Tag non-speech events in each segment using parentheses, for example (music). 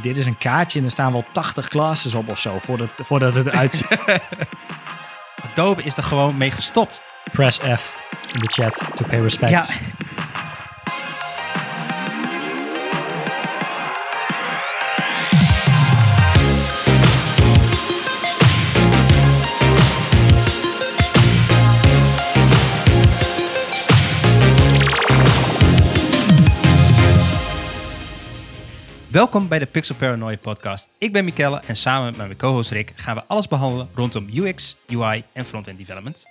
dit is een kaartje en er staan wel 80 classes op of zo, voordat, voordat het eruit (laughs) ziet. Adobe is er gewoon mee gestopt. Press F in de chat to pay respect. Ja. Welkom bij de Pixel Paranoia podcast. Ik ben Mikelle en samen met mijn co-host Rick gaan we alles behandelen rondom UX, UI en front-end development.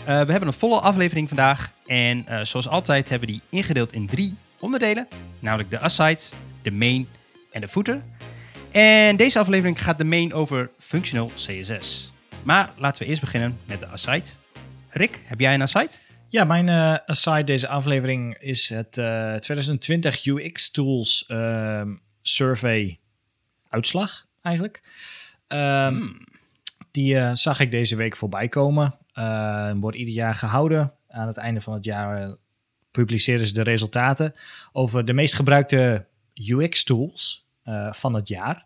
Uh, we hebben een volle aflevering vandaag en uh, zoals altijd hebben we die ingedeeld in drie onderdelen, namelijk de aside, de main en de footer. En deze aflevering gaat de main over functional CSS. Maar laten we eerst beginnen met de aside. Rick, heb jij een aside? Ja, mijn uh, aside deze aflevering is het 2020 UX Tools ehm, survey uitslag eigenlijk. Um, Die uh, zag ik deze week voorbij komen. Uh, wordt ieder jaar gehouden. Aan het einde van het jaar uh, publiceren ze de resultaten over de meest gebruikte UX tools van het jaar.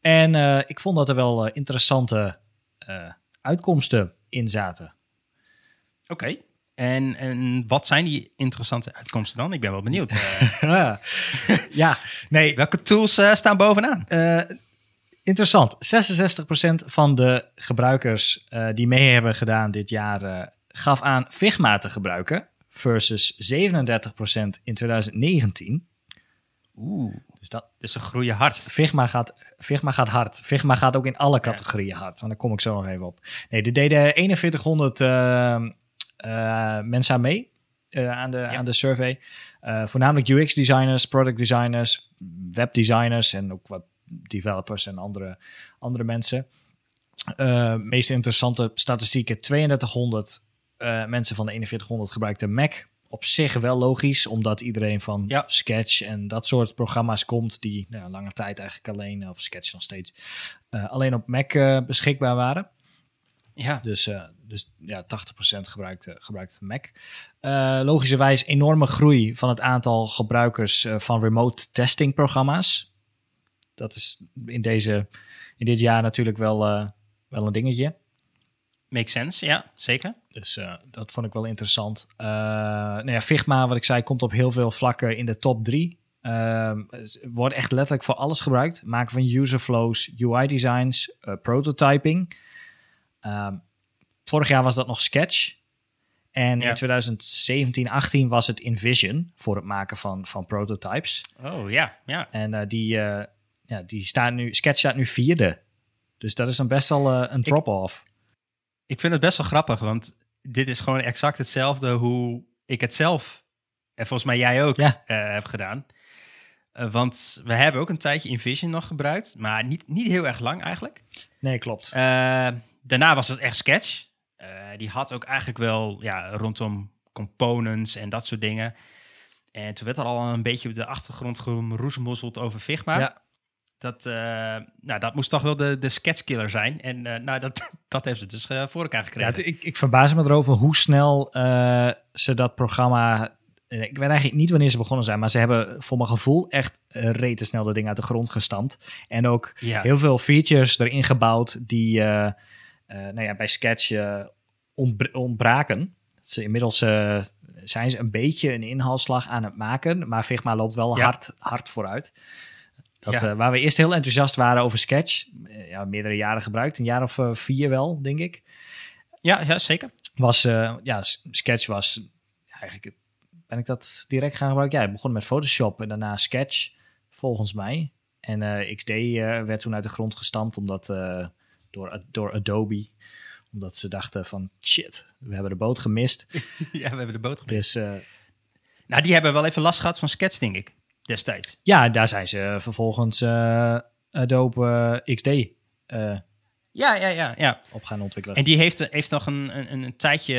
En ik vond dat er wel interessante uitkomsten in zaten. Oké. Okay. En, en wat zijn die interessante uitkomsten dan? Ik ben wel benieuwd. (laughs) ja, nee. Welke tools uh, staan bovenaan? Uh, interessant. 66% van de gebruikers uh, die mee hebben gedaan dit jaar gaf aan Figma te gebruiken. Versus 37% in 2019. Oeh. Dus dat dus ze groeien hard. Figma gaat, Figma gaat hard. Figma gaat ook in alle categorieën hard. Want daar kom ik zo nog even op. Nee, er deden 4100 uh, mensen aan mee uh, aan, de, aan de survey. Uh, voornamelijk UX-designers, product designers, webdesigners en ook wat developers en andere, andere mensen. meest interessante statistieken: 3200 mensen van de 4100 gebruikten Mac. Op zich wel logisch, omdat iedereen van ja. Sketch en dat soort programma's komt, die nou, lange tijd eigenlijk alleen, of Sketch nog steeds, alleen op Mac beschikbaar waren. Ja. Dus, dus ja, 80% gebruikt, gebruikt Mac. Uh, logischerwijs enorme groei van het aantal gebruikers uh, van remote testing programma's. Dat is in, deze, in dit jaar natuurlijk wel, wel een dingetje. Makes sense, ja, zeker. Dus dat vond ik wel interessant. nou ja, Figma, wat ik zei, komt op heel veel vlakken in de top 3. wordt echt letterlijk voor alles gebruikt. Maken van user flows, UI designs, prototyping. Vorig jaar was dat nog Sketch. En in 2017, 18 was het InVision voor het maken van, van prototypes. Oh ja, ja. En uh, die, uh, ja, die staat nu, Sketch staat nu vierde. Dus dat is dan best wel uh, een drop-off. Ik, ik, vind het best wel grappig, want dit is gewoon exact hetzelfde hoe ik het zelf, en volgens mij jij ook, ja. heb gedaan. want we hebben ook een tijdje InVision nog gebruikt, maar niet, niet heel erg lang eigenlijk. Nee, klopt daarna was het echt sketch. Uh, die had ook eigenlijk wel ja, rondom components en dat soort dingen. En toen werd er al een beetje op de achtergrond geroesmozzeld over Figma. Ja. Dat, uh, nou, dat moest toch wel de, de sketchkiller zijn. En uh, nou, dat, (laughs) dat heeft ze dus voor elkaar gekregen. Ja, ik, ik verbaas me erover hoe snel ze dat programma... Ik weet eigenlijk niet wanneer ze begonnen zijn, maar ze hebben voor mijn gevoel echt rete snel de ding uit de grond gestampt. En ook ja. heel veel features erin gebouwd die nou ja, bij Sketch ontbraken. Ze, inmiddels uh, zijn ze een beetje een inhaalslag aan het maken, maar Figma loopt wel hard, hard vooruit. Dat, ja. waar we eerst heel enthousiast waren over Sketch, ja, meerdere jaren gebruikt, een jaar of vier wel, denk ik. Ja, ja zeker. Was, ja, Sketch was eigenlijk, ben ik dat direct gaan gebruiken? Ja, ik begon met Photoshop en daarna Sketch, volgens mij. En XD werd toen uit de grond gestampt, omdat door, door Adobe omdat ze dachten van shit, we hebben de boot gemist. (laughs) ja, we hebben de boot gemist. Dus, uh, nou, die hebben wel even last gehad van Sketch, denk ik, destijds. Ja, daar zijn ze vervolgens uh, Adobe XD uh, ja, ja, ja, ja. op gaan ontwikkelen. En die heeft, heeft nog een, een, een tijdje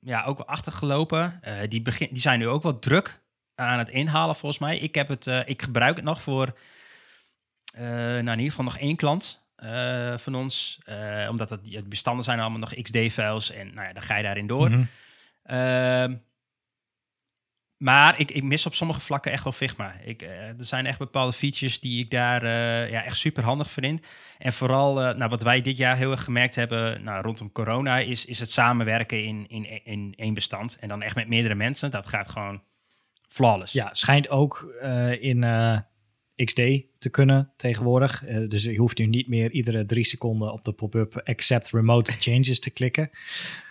ja, ook wel achtergelopen. die, begin, die zijn nu ook wel druk aan het inhalen, volgens mij. Ik, heb het, ik gebruik het nog voor, nou, in ieder geval nog één klant. Uh, van ons. Uh, omdat het, het, bestanden zijn allemaal nog XD-files en nou ja, dan ga je daarin door. Mm maar ik, ik mis op sommige vlakken echt wel Figma. Ik, uh, er zijn echt bepaalde features die ik daar ja, echt super handig vind. En vooral nou, wat wij dit jaar heel erg gemerkt hebben nou, rondom corona, is, is het samenwerken in, in, in één bestand. En dan echt met meerdere mensen. Dat gaat gewoon flawless. Ja, schijnt ook in XD te kunnen tegenwoordig. dus je hoeft nu niet meer iedere drie seconden op de pop-up accept remote changes te klikken.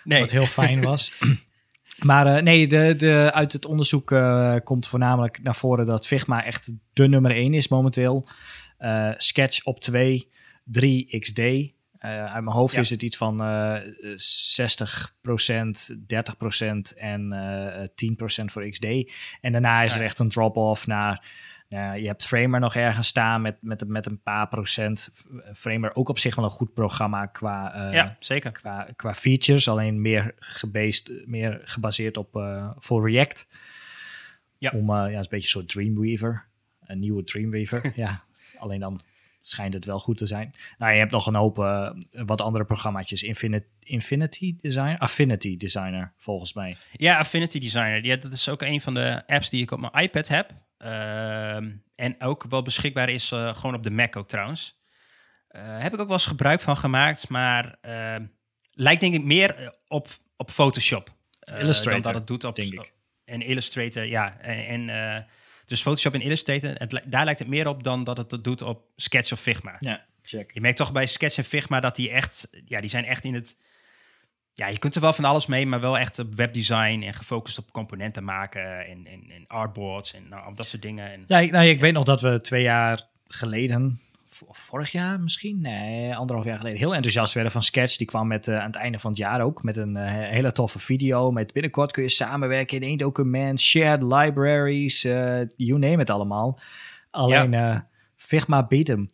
Nee. Wat heel fijn was. (clears throat) Maar uh, nee, de, de, uit het onderzoek uh, komt voornamelijk naar voren dat Figma echt de nummer 1 is momenteel. Uh, Sketch op 2, 3 XD. uit mijn hoofd ja. is het iets van 60% 30% en 10% voor XD. En daarna is ja. er echt een drop-off naar je hebt Framer nog ergens staan met, met, met een paar procent. Framer ook op zich wel een goed programma qua, uh, ja, zeker. qua, qua features. Alleen meer, gebased, meer gebaseerd op uh, voor React. Ja. Om, uh, ja, een beetje een soort Dreamweaver. Een nieuwe Dreamweaver. (laughs) ja, alleen dan schijnt het wel goed te zijn. Nou, je hebt nog een hoop wat andere programmaatjes. Infinity, Infinity Designer? Affinity Designer, volgens mij. Ja, Affinity Designer. Ja, dat is ook een van de apps die ik op mijn iPad heb. Ehm, en ook wel beschikbaar is uh, gewoon op de Mac ook trouwens. Uh, heb ik ook wel eens gebruik van gemaakt, maar ehm, lijkt denk ik meer eh, op, op Photoshop. Illustrator, dat het doet op, denk ik. En Illustrator, ja. En, en dus Photoshop en Illustrator, het, daar lijkt het meer op dan dat het het doet op Sketch of Figma. Ja, check. Je merkt toch bij Sketch en Figma dat die echt, ja, die zijn echt in het ja, je kunt er wel van alles mee, maar wel echt op webdesign en gefocust op componenten maken en, en, en artboards en nou, dat soort dingen. En, ja, ik, nou, ik weet nog dat we twee jaar geleden, of vorig jaar misschien, nee, anderhalf jaar geleden, heel enthousiast werden van Sketch. Die kwam met, uh, aan het einde van het jaar ook met een uh, hele toffe video. Met binnenkort kun je samenwerken in één document, shared libraries, uh, you name it allemaal. Alleen ja. Figma beat hem.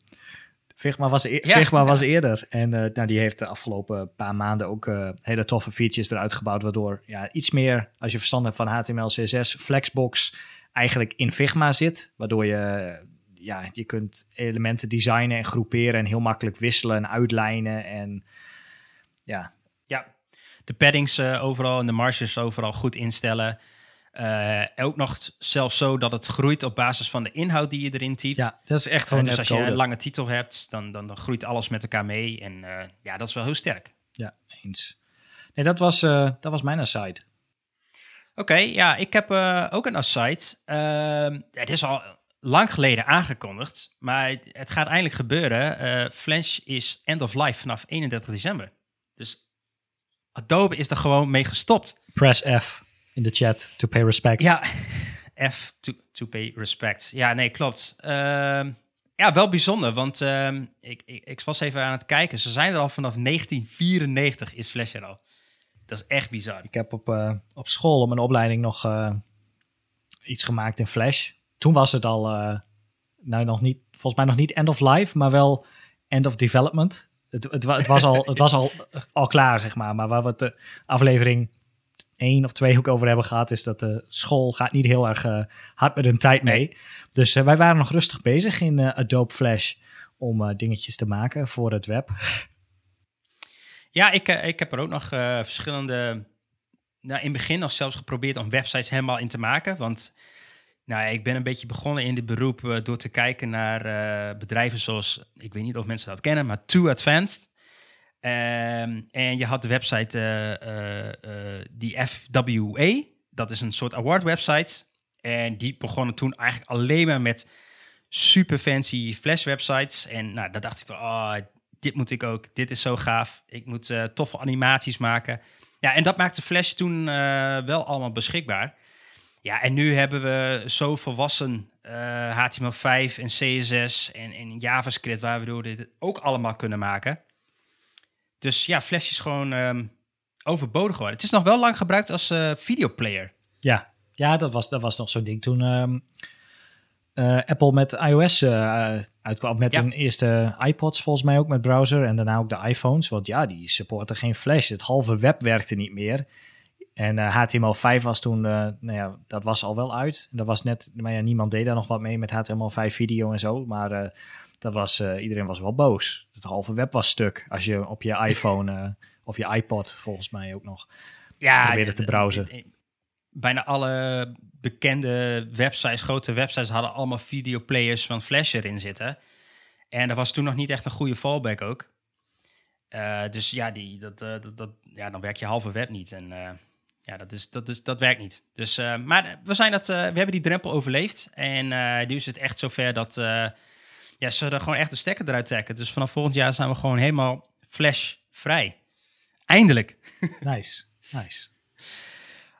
Figma was, e Figma was eerder. En uh, nou, die heeft de afgelopen paar maanden ook uh, hele toffe features eruit gebouwd. Waardoor ja, iets meer, als je verstand hebt van HTML, CSS, Flexbox eigenlijk in Figma zit. Waardoor je, ja, je kunt elementen designen en groeperen en heel makkelijk wisselen en uitlijnen. En ja. Ja, de paddings uh, overal en de marges overal goed instellen. Uh, ook nog zelfs zo dat het groeit op basis van de inhoud die je erin typt. Ja, dat is echt gewoon uh, Dus als je een lange titel hebt, dan, dan, dan groeit alles met elkaar mee. En uh, ja, dat is wel heel sterk. Ja, eens. Nee, dat was, dat was mijn aside. Oké, okay, ja, ik heb ook een aside. Ehm, het is al lang geleden aangekondigd, maar het, het gaat eindelijk gebeuren. Flash is end of life vanaf 31 december. Dus Adobe is er gewoon mee gestopt. Press F in de chat. To pay respect. Ja, (laughs) F to, to pay respect. Ja, nee, klopt. Uh, ja, wel bijzonder, want uh, ik, ik, ik, was even aan het kijken. Ze zijn er al vanaf 1994 is Flash er al. Dat is echt bizar. Ik heb op, uh, op school op mijn opleiding nog uh, iets gemaakt in Flash. Toen was het al, uh, nou nog niet, volgens mij nog niet end of life, maar wel end of development. Het, het, het was, al, het was al, al klaar, zeg maar. Maar waar we de aflevering één of twee ook over hebben gehad, is dat de school gaat niet heel erg uh, hard met hun tijd mee. Dus uh, wij waren nog rustig bezig in uh, Adobe Flash om dingetjes te maken voor het web. Ja, ik, ik heb er ook nog verschillende. Nou, in het begin nog zelfs geprobeerd om websites helemaal in te maken. Want nou, ik ben een beetje begonnen in dit beroep door te kijken naar bedrijven zoals, ik weet niet of mensen dat kennen, maar Too Advanced. Ehm, en je had de website uh, uh, die FWA. Dat is een soort award website. En die begonnen toen eigenlijk alleen maar met super fancy flash websites. En nou, daar dacht ik van, oh, dit moet ik ook. Dit is zo gaaf. Ik moet toffe animaties maken. Ja, en dat maakte Flash toen wel allemaal beschikbaar. Ja, en nu hebben we zo volwassen HTML5 en CSS en, en JavaScript... waar we dit ook allemaal kunnen maken... Dus ja, Flash is gewoon um, overbodig geworden. Het is nog wel lang gebruikt als uh, videoplayer. Ja, ja dat, was, dat was nog zo'n ding toen um, uh, Apple met iOS uh, uitkwam. Met ja. hun eerste iPods volgens mij ook met browser. En daarna ook de iPhones. Want ja, die supporten geen Flash. Het halve web werkte niet meer. En HTML5 was toen, nou ja, dat was al wel uit. Dat was net, maar ja, niemand deed daar nog wat mee met HTML5 video en zo. Maar dat was, uh, iedereen was wel boos. Het halve web was stuk als je op je (laughs) iPhone uh, of je iPod volgens mij ook nog ja, probeerde te browsen. bijna alle bekende websites, grote websites, hadden allemaal videoplayers van Flash erin zitten. En dat was toen nog niet echt een goede fallback ook. Uh, dus ja, die, dat, dat, dat, ja, dan werk je halve web niet. En ja, dat, is, dat, is, dat werkt niet. Dus, maar we, zijn dat, we hebben die drempel overleefd. En nu is het echt zover dat ja, ze er gewoon echt de stekker eruit trekken. Dus vanaf volgend jaar zijn we gewoon helemaal flash vrij. Eindelijk. (laughs) Nice, nice.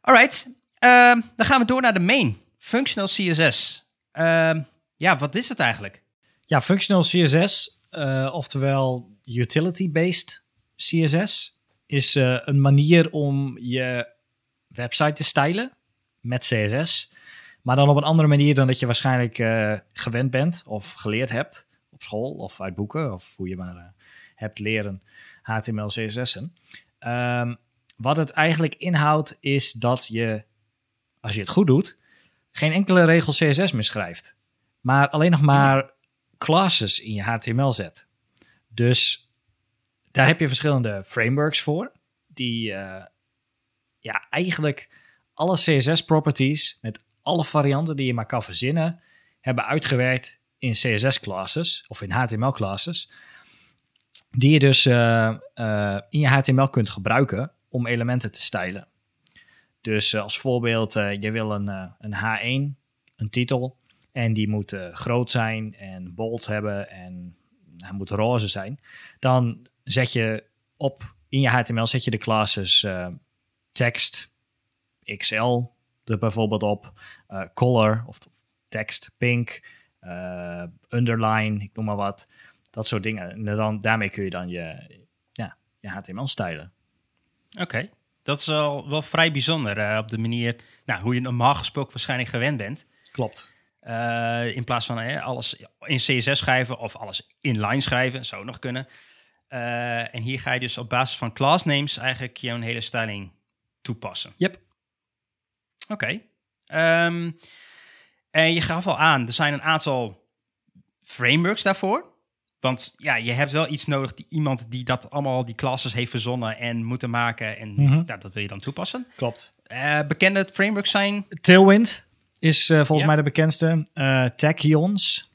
Alright, uh, dan gaan we door naar de main. Functional CSS. Uh, ja, wat is het eigenlijk? Ja, functional CSS, uh, oftewel utility-based CSS, is uh, een manier om je website te stylen met CSS. Maar dan op een andere manier dan dat je waarschijnlijk uh, gewend bent of geleerd hebt op school of uit boeken of hoe je maar hebt leren HTML, CSS'en. Um, wat het eigenlijk inhoudt is dat je, als je het goed doet, geen enkele regel CSS meer schrijft. Maar alleen nog maar classes in je HTML zet. Dus daar heb je verschillende frameworks voor. Die uh, ja, eigenlijk alle CSS-properties met alle varianten die je maar kan verzinnen, hebben uitgewerkt in CSS-classes of in HTML-classes. Die je dus uh, uh, in je HTML kunt gebruiken om elementen te stylen. Dus uh, als voorbeeld, je wil een, een H1, een titel, en die moet groot zijn en bold hebben en hij moet roze zijn. Dan zet je op in je HTML zet je de classes tekst, XL er bijvoorbeeld op, color of tekst, pink, underline, ik noem maar wat. Dat soort dingen. En dan, daarmee kun je dan je, ja, je HTML stylen. Oké, dat is wel, wel vrij bijzonder uh, op de manier nou, hoe je normaal gesproken waarschijnlijk gewend bent. Klopt. Uh, in plaats van uh, alles in CSS schrijven of alles inline schrijven, zou nog kunnen. en hier ga je dus op basis van class names eigenlijk jouw hele styling toepassen. Yep. Oké. Okay. Um, en je gaf al aan, er zijn een aantal frameworks daarvoor. Want ja, je hebt wel iets nodig, die, iemand die dat allemaal, die classes heeft verzonnen en moeten maken. En mm -hmm. ja, dat wil je dan toepassen. Klopt. Uh, bekende frameworks zijn? Tailwind is uh, volgens ja. mij de bekendste. Uh, Tachyons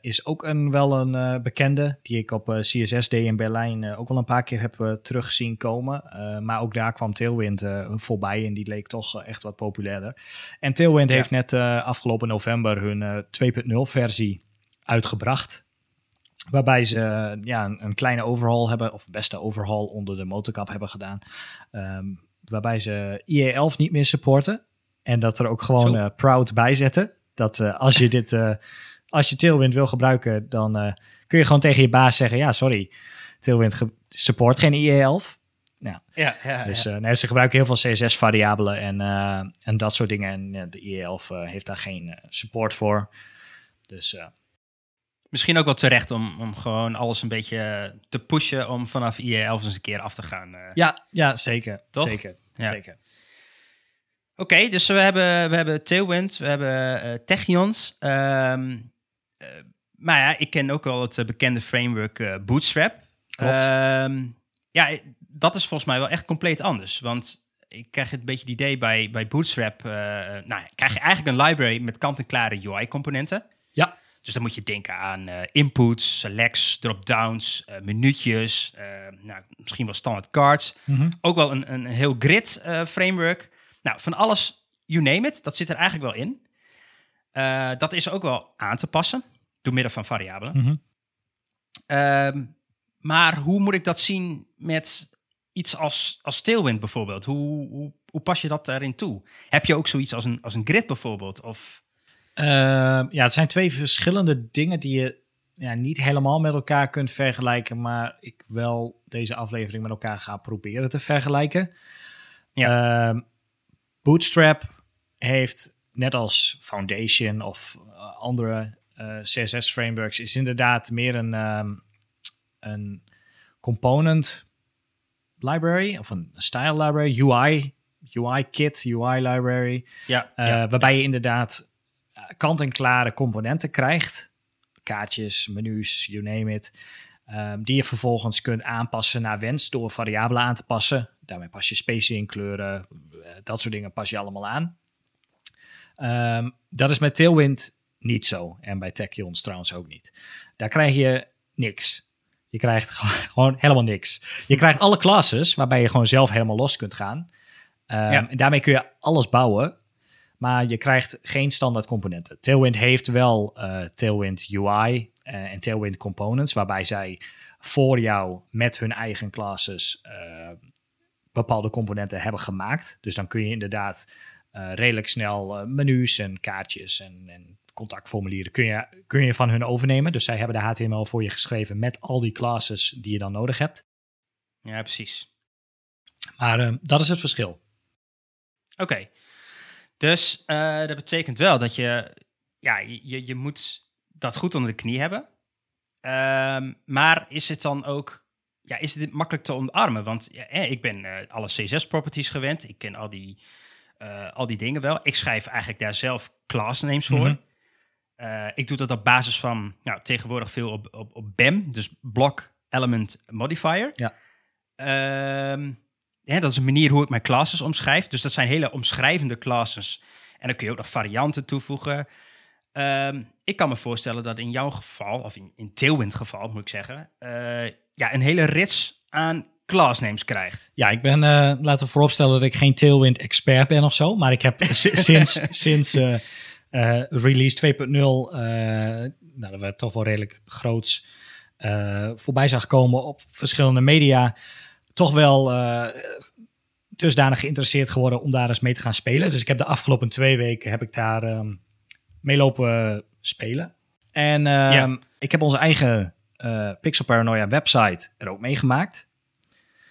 is ook een, wel een bekende, die ik op CSS Day in Berlijn ook wel een paar keer heb terug zien komen. maar ook daar kwam Tailwind voorbij en die leek toch echt wat populairder. En Tailwind ja. heeft net afgelopen november hun 2.0 versie uitgebracht. Waarbij ze ja, een, een, kleine overhaul hebben, of beste overhaul onder de motorkap hebben gedaan. Um, waarbij ze IE11 niet meer supporten. En dat er ook gewoon proud bij zetten. Dat als je dit, als je Tailwind wil gebruiken, dan kun je gewoon tegen je baas zeggen: Ja, sorry, Tailwind support geen IE11. Ja. Ja, ja, dus ja. nee, ze gebruiken heel veel CSS-variabelen en, en dat soort dingen. En de IE11 heeft daar geen support voor. Dus Misschien ook wel terecht om, om gewoon alles een beetje te pushen om vanaf IE11 eens een keer af te gaan. Ja, ja, zeker. Toch? Zeker. Zeker. Oké, okay, dus we hebben, we hebben Tailwind, we hebben Techions. Um, uh, maar ja, ik ken ook wel het bekende framework Bootstrap. Um, ja, dat is volgens mij wel echt compleet anders. Want ik krijg het een beetje het idee bij, bij Bootstrap. nou, krijg je eigenlijk een library met kant-en-klare UI-componenten. Ja. Dus dan moet je denken aan uh, inputs, selects, drop-downs, uh, minuutjes, nou, misschien wel standaard cards. Mm -hmm. Ook wel een, een heel grid framework. Nou, van alles, you name it, dat zit er eigenlijk wel in. Dat is ook wel aan te passen, door middel van variabelen. Mm -hmm. um, maar hoe moet ik dat zien met iets als, als Tailwind bijvoorbeeld? Hoe, hoe, hoe pas je dat daarin toe? Heb je ook zoiets als een, als een grid bijvoorbeeld? Of... Uh, ja, het zijn twee verschillende dingen die je ja, niet helemaal met elkaar kunt vergelijken, maar ik wel deze aflevering met elkaar ga proberen te vergelijken. Ja. Uh, Bootstrap heeft net als Foundation of uh, andere uh, CSS frameworks is inderdaad meer een, um, een component library of een style library, UI, UI kit, UI library. Ja, uh, ja waarbij je inderdaad kant-en-klare componenten krijgt. Kaartjes, menus, you name it. Um, die je vervolgens kunt aanpassen naar wens door variabelen aan te passen. daarmee pas je spacing, kleuren, dat soort dingen pas je allemaal aan. Ehm, dat is met Tailwind niet zo. En bij Tachyons trouwens ook niet. Daar krijg je niks. Je krijgt (laughs) gewoon helemaal niks. Je krijgt alle classes waarbij je gewoon zelf helemaal los kunt gaan. Ehm, en daarmee kun je alles bouwen. Maar je krijgt geen standaard componenten. Tailwind heeft wel uh, Tailwind UI uh, en Tailwind Components, waarbij zij voor jou met hun eigen classes uh, bepaalde componenten hebben gemaakt. Dus dan kun je inderdaad redelijk snel menus en kaartjes en, en contactformulieren kun je, kun je van hun overnemen. Dus zij hebben de HTML voor je geschreven met al die classes die je dan nodig hebt. Ja, precies. Maar dat is het verschil. Oké. Dus uh, dat betekent wel dat je, ja, je, je moet dat goed onder de knie hebben. Um, maar is het dan ook, ja, is het makkelijk te omarmen? Want ja, ik ben uh, alle CSS-properties gewend. Ik ken al die, uh, al die dingen wel. Ik schrijf eigenlijk daar zelf class names voor. Mm -hmm. ik doe dat op basis van, nou, tegenwoordig veel op, op, op BEM, dus Block Element Modifier. Ja. Um, ja, dat is een manier hoe ik mijn classes omschrijf. Dus dat zijn hele omschrijvende classes. En dan kun je ook nog varianten toevoegen. Um, ik kan me voorstellen dat in jouw geval, of in, in Tailwind geval moet ik zeggen, uh, ja, een hele rits aan classnames krijgt. Ja, ik ben, uh, laten we vooropstellen dat ik geen Tailwind expert ben of zo, maar ik heb (laughs) sinds, sinds uh, release 2.0, nou, dat werd toch wel redelijk groots voorbij zag komen op verschillende media, toch wel uh, dusdanig geïnteresseerd geworden om daar eens mee te gaan spelen. Dus ik heb de afgelopen twee weken heb ik daar um, mee lopen spelen. En um, ja. ik heb onze eigen uh, Pixel Paranoia website er ook meegemaakt.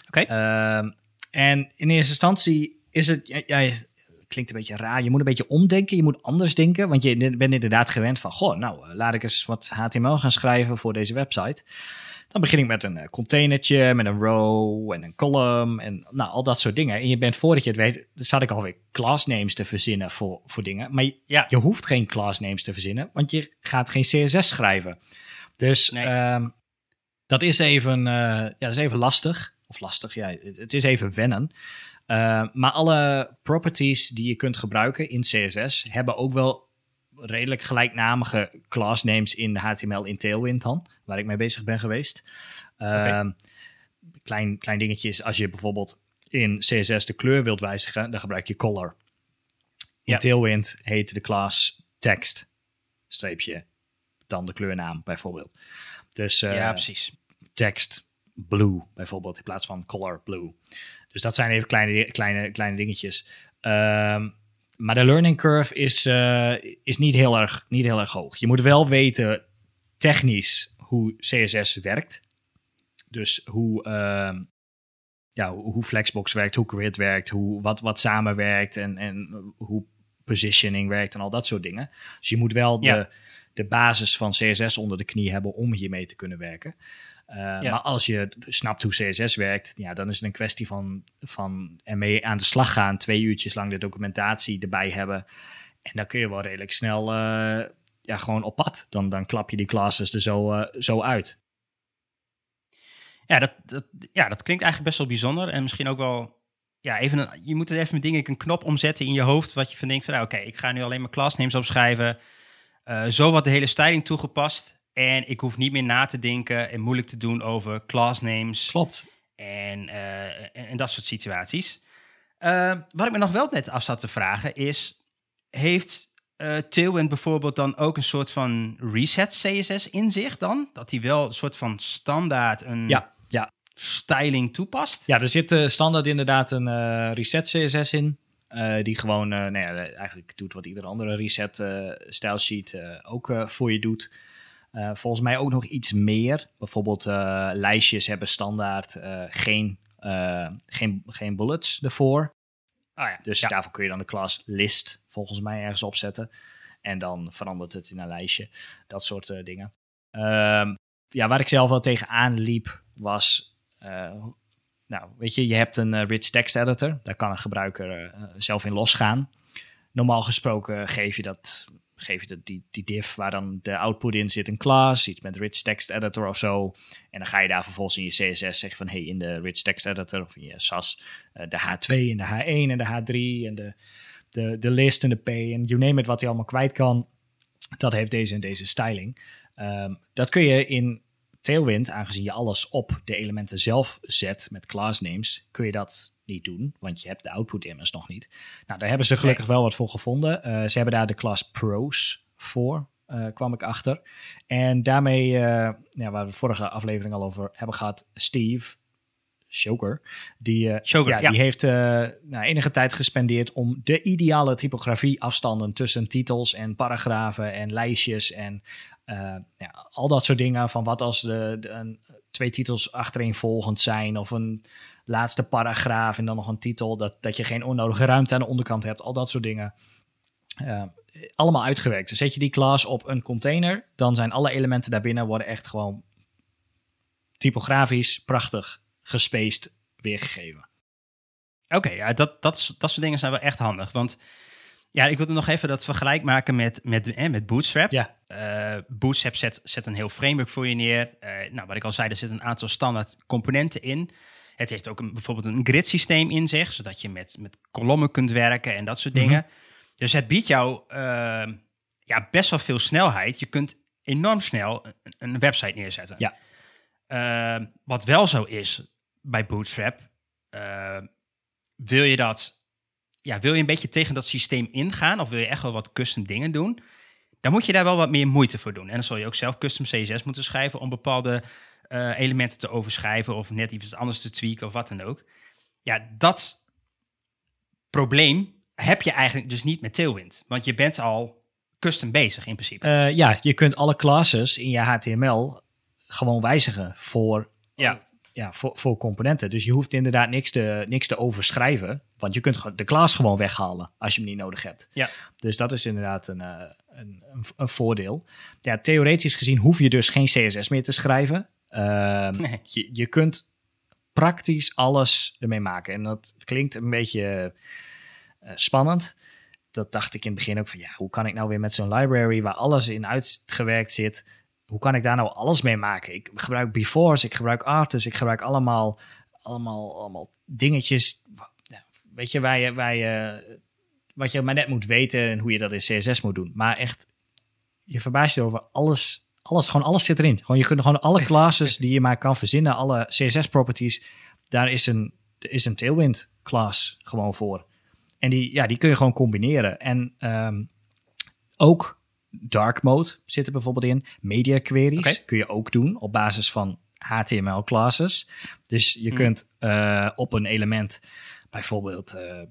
Oké. Okay. Um, en in eerste instantie is het, ja, ja, klinkt een beetje raar. Je moet een beetje omdenken, je moet anders denken. Want je bent inderdaad gewend van, goh, nou, laat ik eens wat HTML gaan schrijven voor deze website. Dan begin ik met een uh, containertje, met een row en een column en nou, al dat soort dingen. En je bent voordat je het weet, zat ik alweer class names te verzinnen voor, voor dingen. Maar je, ja. je hoeft geen class names te verzinnen, want je gaat geen CSS schrijven. Dus nee. um, dat, is even, uh, ja, dat is even lastig. Of lastig, ja, het is even wennen. Uh, maar alle properties die je kunt gebruiken in CSS hebben ook wel redelijk gelijknamige class names in HTML in Tailwind dan, waar ik mee bezig ben geweest. Okay. Uh, klein, klein dingetje is als je bijvoorbeeld in CSS de kleur wilt wijzigen, dan gebruik je color. In ja. Tailwind heet de class text, streepje, dan de kleurnaam bijvoorbeeld. Dus uh, ja, precies. Text blue bijvoorbeeld in plaats van color blue. Dus dat zijn even kleine, kleine, kleine dingetjes. Um, maar de learning curve is, uh, is niet, heel erg, niet heel erg hoog. Je moet wel weten technisch hoe CSS werkt. Dus hoe, uh, ja, hoe Flexbox werkt, hoe Grid werkt, hoe, wat, wat samenwerkt en, en hoe positioning werkt en al dat soort dingen. Dus je moet wel ja. de, de basis van CSS onder de knie hebben om hiermee te kunnen werken. Uh, ja. Maar als je snapt hoe CSS werkt, ja, dan is het een kwestie van, van ermee aan de slag gaan. Twee uurtjes lang de documentatie erbij hebben. En dan kun je wel redelijk snel uh, ja, gewoon op pad. Dan, dan klap je die classes er zo, uh, zo uit. Ja dat, dat, ja, dat klinkt eigenlijk best wel bijzonder. En misschien ook wel ja, even een, je moet er even denk ik een knop omzetten in je hoofd. Wat je van denkt van, nou, oké, ik ga nu alleen maar classnames opschrijven. Zo wat de hele styling toegepast. En ik hoef niet meer na te denken en moeilijk te doen over class names. Klopt. En, uh, en, en, dat soort situaties. Uh, wat ik me nog wel net af zat te vragen is... Heeft uh, Tailwind bijvoorbeeld dan ook een soort van reset CSS in zich dan? Dat hij wel een soort van standaard een ja, ja. styling toepast? Ja, er zit standaard inderdaad een reset CSS in. die gewoon nou ja, eigenlijk doet wat ieder andere reset style sheet ook voor je doet. Uh, volgens mij ook nog iets meer. Bijvoorbeeld uh, lijstjes hebben standaard uh, geen, geen, geen bullets ervoor. Oh ja, dus ja. daarvoor kun je dan de klas list volgens mij ergens opzetten. En dan verandert het in een lijstje. Dat soort dingen. Ehm, ja, waar ik zelf wel tegenaan liep was... nou, weet je, je hebt een rich text editor. Daar kan een gebruiker zelf in losgaan. Normaal gesproken geef je dat geef je de, die, die div waar dan de output in zit, een class, iets met rich text editor of zo. En dan ga je daar vervolgens in je CSS zeggen van, hey, in de rich text editor of in je SAS, uh, de H2 en de H1 en de H3 en de, de, de list en de P en you name it, wat hij allemaal kwijt kan. Dat heeft deze en deze styling. Um, dat kun je in Tailwind, aangezien je alles op de elementen zelf zet met class names, kun je dat niet doen, want je hebt de output immers nog niet. Nou, daar hebben ze gelukkig wel wat voor gevonden. Uh, ze hebben daar de class pros voor, uh, kwam ik achter. En daarmee, uh, ja, waar we de vorige aflevering al over hebben gehad, Steve Shoker, die, Shoker, ja, ja. die heeft nou, enige tijd gespendeerd om de ideale typografie afstanden tussen titels en paragrafen en lijstjes en ja, al dat soort dingen van wat als de, de een, twee titels achtereenvolgend zijn of een laatste paragraaf en dan nog een titel, dat, dat je geen onnodige ruimte aan de onderkant hebt, al dat soort dingen. Uh, allemaal uitgewerkt. Dus zet je die class op een container, dan zijn alle elementen daarbinnen worden echt gewoon typografisch prachtig gespaced weergegeven. Oké, okay, ja, dat, dat, dat soort dingen zijn wel echt handig. Want ja, ik wilde nog even dat vergelijk maken met, met, eh, met Bootstrap. Ja. Uh, Bootstrap zet, zet een heel framework voor je neer. Uh, nou, wat ik al zei, er zitten een aantal standaard componenten in. Het heeft ook een, bijvoorbeeld een grid systeem in zich, zodat je met, met kolommen kunt werken en dat soort Mhm. dingen. Dus het biedt jou uh, ja, best wel veel snelheid. Je kunt enorm snel een, een website neerzetten. Ja. Uh, wat wel zo is bij Bootstrap, uh, wil je dat, ja, wil je een beetje tegen dat systeem ingaan of wil je echt wel wat custom dingen doen, dan moet je daar wel wat meer moeite voor doen. En dan zul je ook zelf custom CSS moeten schrijven om bepaalde uh, elementen te overschrijven of net iets anders te tweaken of wat dan ook. Ja, dat probleem heb je eigenlijk dus niet met Tailwind, want je bent al custom bezig in principe. Uh, ja, je kunt alle classes in je HTML gewoon wijzigen voor, ja. ja, voor, voor componenten. Dus je hoeft inderdaad niks te, niks te overschrijven, want je kunt de class gewoon weghalen als je hem niet nodig hebt. Ja. Dus dat is inderdaad een, uh, een, een, een voordeel. Ja, theoretisch gezien hoef je dus geen CSS meer te schrijven. Uh, nee. je, je kunt praktisch alles ermee maken. En dat klinkt een beetje uh, spannend. Dat dacht ik in het begin ook van ja, hoe kan ik nou weer met zo'n library waar alles in uitgewerkt zit, hoe kan ik daar nou alles mee maken? Ik gebruik Before's, ik gebruik Artus, ik gebruik allemaal, allemaal, allemaal dingetjes. Weet je, waar je, waar je, wat je maar net moet weten en hoe je dat in CSS moet doen. Maar echt, je verbaast je over alles alles, gewoon alles zit erin. Gewoon, je kunt gewoon alle classes die je maar kan verzinnen, alle CSS-properties, daar is een, is een Tailwind class gewoon voor. En die, ja, die kun je gewoon combineren. En um, ook dark mode zit er bijvoorbeeld in. Media queries okay. kun je ook doen op basis van HTML classes. Dus je mm. kunt uh, op een element bijvoorbeeld uh,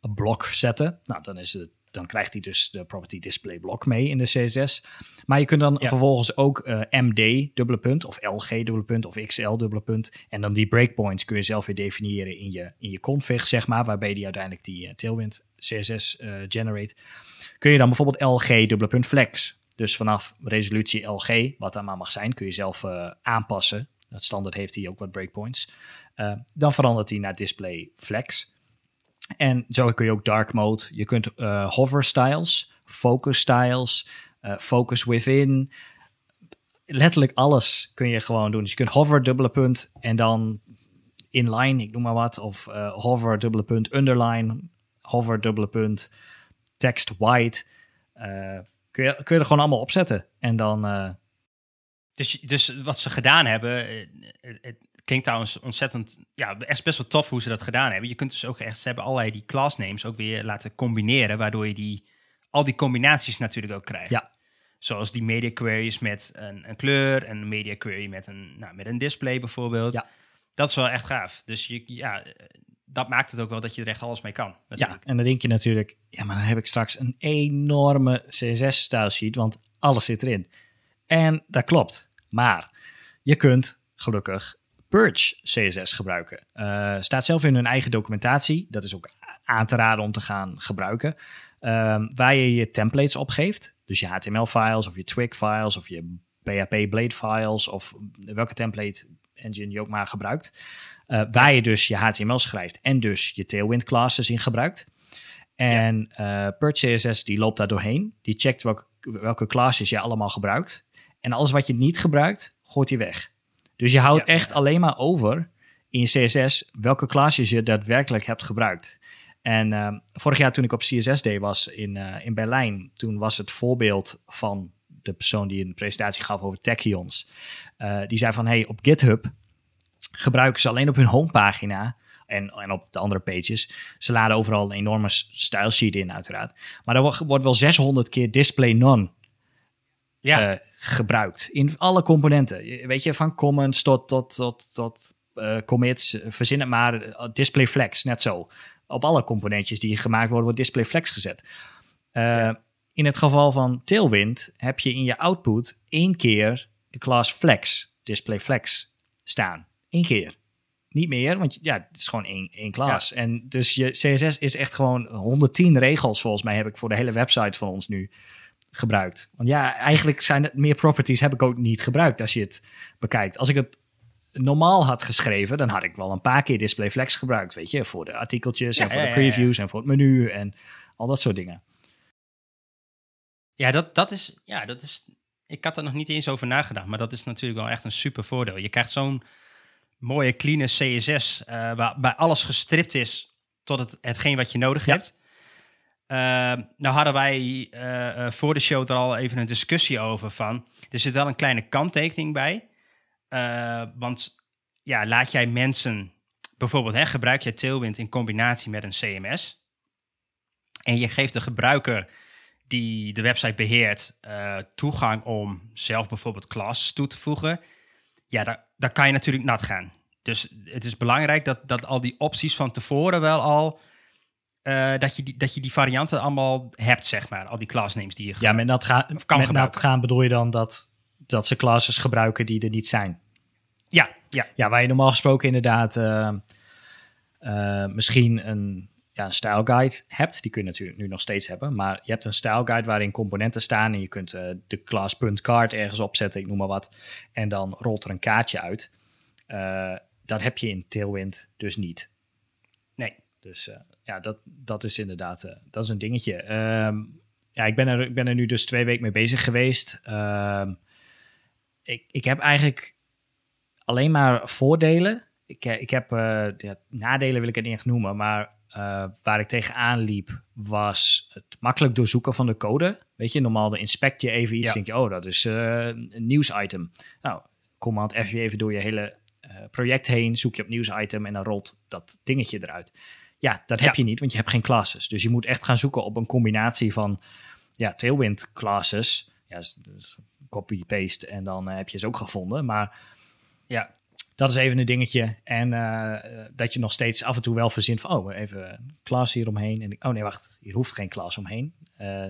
een blok zetten. Nou, dan is het dan krijgt hij dus de property display block mee in de CSS. Maar je kunt dan ja. vervolgens ook uh, MD dubbele punt of LG dubbele punt of XL dubbele punt. En dan die breakpoints kun je zelf weer definiëren in je, in je config, zeg maar, waarbij die uiteindelijk die uh, Tailwind CSS uh, generate. Kun je dan bijvoorbeeld LG dubbele punt flex. Dus vanaf resolutie LG, wat dat maar mag zijn, kun je zelf aanpassen. Dat standaard heeft hij ook wat breakpoints. Dan verandert hij naar display flex. En zo kun je ook dark mode. Je kunt uh, hover styles, focus styles, uh, focus within. Letterlijk alles kun je gewoon doen. Dus je kunt hover dubbele punt en dan inline, ik noem maar wat. Of uh, hover dubbele punt underline, hover dubbele punt text white. kun, je, kun je er gewoon allemaal opzetten. En dan... Dus, dus wat ze gedaan hebben, klinkt trouwens ontzettend, ja, echt best wel tof hoe ze dat gedaan hebben. Je kunt dus ook echt, ze hebben allerlei die class names ook weer laten combineren, waardoor je die, al die combinaties natuurlijk ook krijgt. Ja. Zoals die media queries met een, een kleur en een media query met een, nou, met een display bijvoorbeeld. Ja. Dat is wel echt gaaf. Dus je, ja, dat maakt het ook wel dat je er echt alles mee kan. Natuurlijk. Ja, en dan denk je natuurlijk, ja, maar dan heb ik straks een enorme CSS-style sheet, want alles zit erin. En dat klopt. Maar je kunt gelukkig Purge CSS gebruiken. Uh, staat zelf in hun eigen documentatie. Dat is ook aan te raden om te gaan gebruiken. Um, waar je je templates opgeeft. Dus je HTML-files of je Twig-files of je PHP Blade-files of welke template engine je ook maar gebruikt. Uh, waar je dus je HTML schrijft en dus je Tailwind classes in gebruikt. En ja. uh, Purge CSS die loopt daar doorheen. Die checkt welke welke classes je allemaal gebruikt. En alles wat je niet gebruikt, gooit hij weg. Dus je houdt echt alleen maar over in CSS welke classes je daadwerkelijk hebt gebruikt. En uh, vorig jaar toen ik op CSS Day was in, uh, in Berlijn, toen was het voorbeeld van de persoon die een presentatie gaf over Techions. Uh, die zei van, hey, op GitHub gebruiken ze alleen op hun homepagina en, en op de andere pages. Ze laden overal een enorme style sheet in, uiteraard. Maar er wordt wel 600 keer display none ja. Gebruikt. In alle componenten. Weet je, van comments tot, tot, tot, tot uh, commits, verzin het maar. Display flex, net zo. Op alle componentjes die gemaakt worden, wordt display flex gezet. Uh, ja. In het geval van Tailwind heb je in je output één keer de class flex, display flex, staan. Eén keer. Niet meer, want ja, het is gewoon één, één klas. Ja. En dus je CSS is echt gewoon 110 regels, volgens mij heb ik voor de hele website van ons nu gebruikt. Want ja, eigenlijk zijn het meer properties heb ik ook niet gebruikt als je het bekijkt. Als ik het normaal had geschreven, dan had ik wel een paar keer display flex gebruikt, weet je, voor de artikeltjes ja, en voor ja, de previews en voor het menu en al dat soort dingen. Ja, dat, dat is, ja, dat is, ik had er nog niet eens over nagedacht, maar dat is natuurlijk wel echt een super voordeel. Je krijgt zo'n mooie, clean CSS, uh, waar bij alles gestript is tot het, hetgeen wat je nodig hebt. Uh, nou hadden wij uh, voor de show er al even een discussie over van, er zit wel een kleine kanttekening bij. want ja, laat jij mensen, bijvoorbeeld hè, gebruik je Tailwind in combinatie met een CMS. En je geeft de gebruiker die de website beheert toegang om zelf bijvoorbeeld classes toe te voegen ja, daar, daar kan je natuurlijk nat gaan. Dus het is belangrijk dat, dat al die opties van tevoren wel al... Uh, dat, je die, dat je die varianten allemaal hebt, zeg maar. Al die classnames die je Ja, met dat, ga, kan met nat gaan bedoel je dan dat, dat ze classes gebruiken die er niet zijn? Ja, ja. Ja, waar je normaal gesproken inderdaad uh, uh, misschien een ja, een style guide hebt. Die kun je natuurlijk nu nog steeds hebben. Maar je hebt een style guide waarin componenten staan. En je kunt de class.card ergens opzetten, ik noem maar wat. En dan rolt er een kaartje uit. Dat heb je in Tailwind dus niet. Dus uh, ja, dat, dat is inderdaad dat is een dingetje. Um, ja, ik ben, er, ik ben er nu dus twee weken mee bezig geweest. Um, ik, ik heb eigenlijk alleen maar voordelen. Ik, ik heb ja, nadelen wil ik het niet echt noemen, maar waar ik tegenaan liep, was het makkelijk doorzoeken van de code. Weet je, normaal de inspect je even iets, ja. denk je, oh, dat is een nieuwsitem. Nou, command F je even door je hele project heen, zoek je op nieuwsitem en dan rolt dat dingetje eruit. Ja, dat heb ja. je niet, want je hebt geen classes. Dus je moet echt gaan zoeken op een combinatie van ja, Tailwind classes. Ja, dus, dus copy-paste en dan heb je ze ook gevonden. Maar ja, dat is even een dingetje. En uh, dat je nog steeds af en toe wel verzint van, oh, even klas hieromheen. En oh nee, wacht, hier hoeft geen klas omheen. Uh,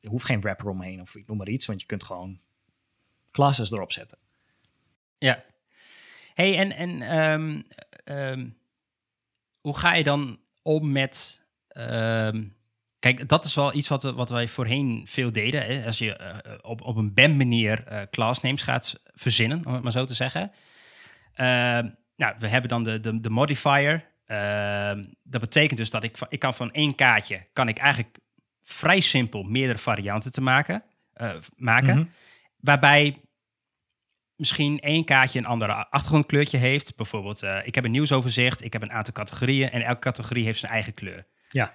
er hoeft geen wrapper omheen of ik noem maar iets, want je kunt gewoon classes erop zetten. Ja. Hey, en, en um, um, hoe ga je dan om met... Um, kijk, dat is wel iets wat, wat wij voorheen veel deden. Hè? Als je uh, op, op een BAM-manier uh, classnames gaat verzinnen, om het maar zo te zeggen... Uh, nou, we hebben dan de, de, de modifier. Uh, dat betekent dus dat ik, ik kan van één kaartje, kan ik eigenlijk vrij simpel meerdere varianten te maken. Maken mm -hmm. Waarbij misschien één kaartje een andere achtergrondkleurtje heeft. Bijvoorbeeld, uh, ik heb een nieuwsoverzicht, ik heb een aantal categorieën en elke categorie heeft zijn eigen kleur. Ja.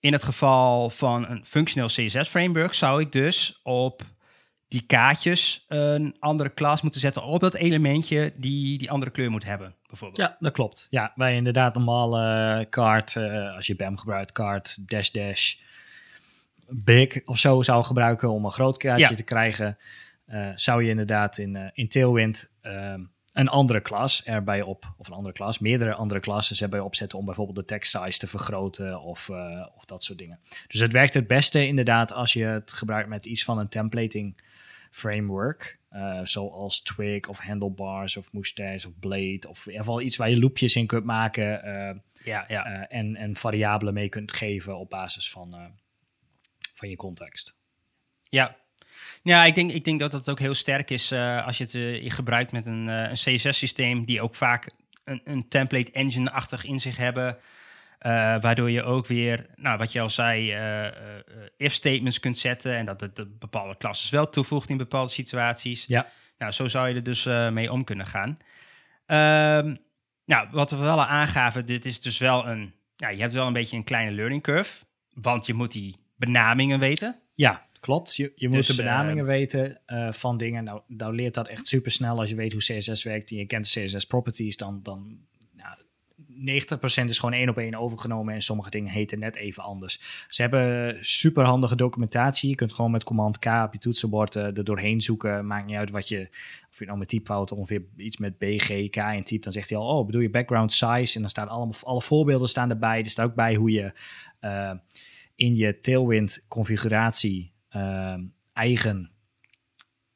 In het geval van een functioneel CSS-framework zou ik dus op die kaartjes een andere klas moeten zetten op dat elementje die die andere kleur moet hebben, bijvoorbeeld. Ja, dat klopt. Ja, wij inderdaad normaal uh, kaart, uh, als je BAM gebruikt, kaart, dash dash, big of zo zou gebruiken om een groot kaartje ja. te krijgen, uh, zou je inderdaad in, in Tailwind ehm, een andere klas erbij op, of een andere klas, meerdere andere klassen erbij opzetten om bijvoorbeeld de text size te vergroten of, of dat soort dingen. Dus het werkt het beste inderdaad als je het gebruikt met iets van een templating framework. Zoals Twig of Handlebars of Moustache of Blade. Of in ieder geval iets waar je loopjes in kunt maken. Ja, ja. En, en variabelen mee kunt geven op basis van, van je context. Ja. Ja, ik denk, ik denk dat het ook heel sterk is als je het je gebruikt met een, een CSS-systeem die ook vaak een, een template engine-achtig in zich hebben. waardoor je ook weer, nou, wat je al zei, if statements kunt zetten en dat het bepaalde klassen wel toevoegt in bepaalde situaties. Ja. Nou, zo zou je er dus mee om kunnen gaan. Ehm, nou, wat we wel al aangaven, dit is dus wel een, ja, je hebt wel een beetje een kleine learning curve, want je moet die benamingen weten. Ja, klopt. Je, je moet Dus, de benamingen eh, weten eh, van dingen. Nou, nou leert dat echt super snel als je weet hoe CSS werkt en je kent de CSS properties. Dan, dan nou, 90% is gewoon één op één overgenomen en sommige dingen heten net even anders. Ze hebben super handige documentatie. Je kunt gewoon met command K op je toetsenbord eh, er doorheen zoeken. Maakt niet uit wat je, of je nou met typfouten ongeveer iets met B, G, K in typt. Dan zegt hij al, oh, bedoel je background size? En dan staan allemaal, alle voorbeelden staan erbij. Er staat ook bij hoe je in je Tailwind configuratie eigen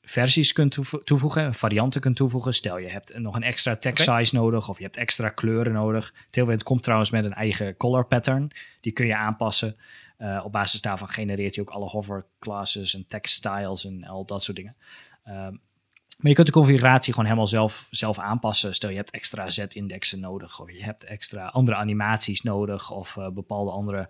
versies kunt toevo- toevoegen, varianten kunt toevoegen. Stel je hebt nog een extra text size nodig of je hebt extra kleuren nodig. Tailwind komt trouwens met een eigen color pattern. Die kun je aanpassen. Eh, op basis daarvan genereert hij ook alle hover classes en text styles en al dat soort dingen. Ehm, maar je kunt de configuratie gewoon helemaal zelf, zelf aanpassen. Stel je hebt extra z-indexen nodig of je hebt extra andere animaties nodig of eh, bepaalde andere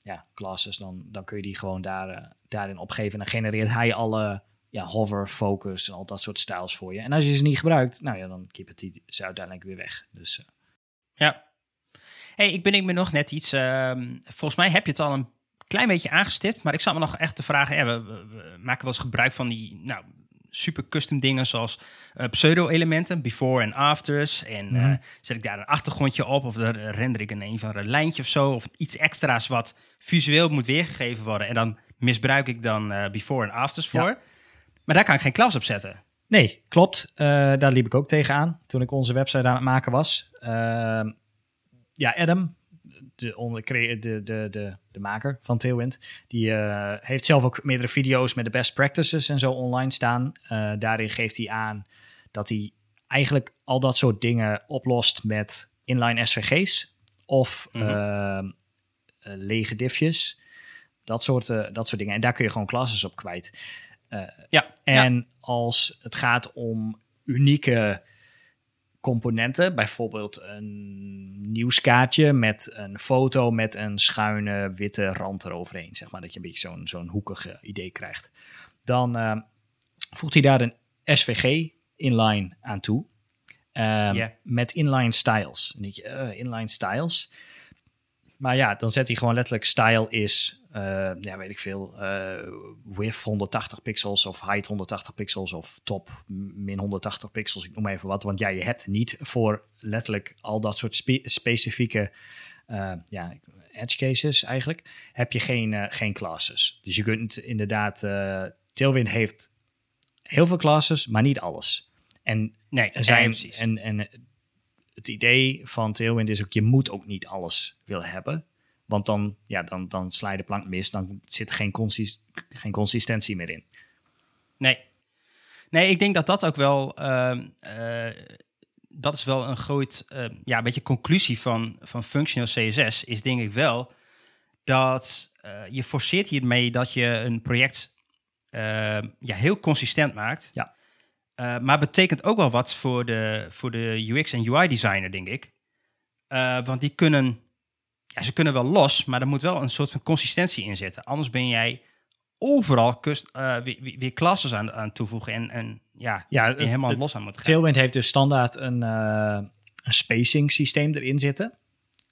ja, classes, dan, dan kun je die gewoon daar, eh, daarin opgeven. En dan genereert hij alle ja, hover, focus en al dat soort styles voor je. En als je ze niet gebruikt, nou ja, dan keep die ze uiteindelijk weer weg. Dus eh, Ja. Hey, ik ben ik me nog net iets. ehm, volgens mij heb je het al een klein beetje aangestipt, maar ik zat me nog echt te vragen. We- we maken wel eens gebruik van die nou, super custom dingen zoals eh, pseudo-elementen, before en afters. En eh, Mhm. zet ik daar een achtergrondje op of dan render ik een een van een lijntje of zo. Of iets extra's wat visueel moet weergegeven worden. En dan misbruik ik dan eh, before en afters Ja. voor. Maar daar kan ik geen klas op zetten. Nee, klopt. Eh, daar liep ik ook tegenaan toen ik onze website aan het maken was. Ehm, ja, Adam, de, de, de, de, de maker van Tailwind, die eh, heeft zelf ook meerdere video's met de best practices en zo online staan. Eh, daarin geeft hij aan dat hij eigenlijk al dat soort dingen oplost met inline SVG's of Mhm. ehm, eh, lege diffjes. Dat soort, dat soort dingen. En daar kun je gewoon classes op kwijt. Ja, ja. En als het gaat om unieke componenten, bijvoorbeeld een nieuwskaartje met een foto met een schuine witte rand eroverheen, zeg maar, dat je een beetje zo'n zo'n hoekig eh, idee krijgt, dan eh, voegt hij daar een SVG inline aan toe. Ja. Met inline styles. Denk je, eh, inline styles. Maar ja, dan zet hij gewoon letterlijk style is, eh, ja, weet ik veel, eh width 180 pixels of height 180 pixels of top min 180 pixels, ik noem maar even wat. Want ja, je hebt niet voor letterlijk al dat soort spe- specifieke eh, ja, edge cases eigenlijk, heb je geen, geen classes. Dus je kunt inderdaad, Tailwind heeft heel veel classes, maar niet alles. En Nee, zijn, en, en het idee van Tailwind is ook, je moet ook niet alles willen hebben. Want dan, ja, dan, dan sla je de plank mis, dan zit er geen, consist, geen consistentie meer in. Nee. Nee, ik denk dat dat ook wel. ehm, eh, dat is wel een groot. eh, ja, een beetje conclusie van, van functional CSS. Is denk ik wel dat eh, je forceert hiermee dat je een project eh, ja, heel consistent maakt. Ja. Eh, maar betekent ook wel wat voor de, voor de UX en UI designer, denk ik. Eh, want die kunnen. Ja, ze kunnen wel los, maar er moet wel een soort van consistentie in zitten. Anders ben jij overal kust, eh, weer, weer- classes aan, aan toevoegen en, en ja, Ja, het- helemaal het- los aan moet gaan. Tailwind heeft dus standaard een, een spacing systeem erin zitten.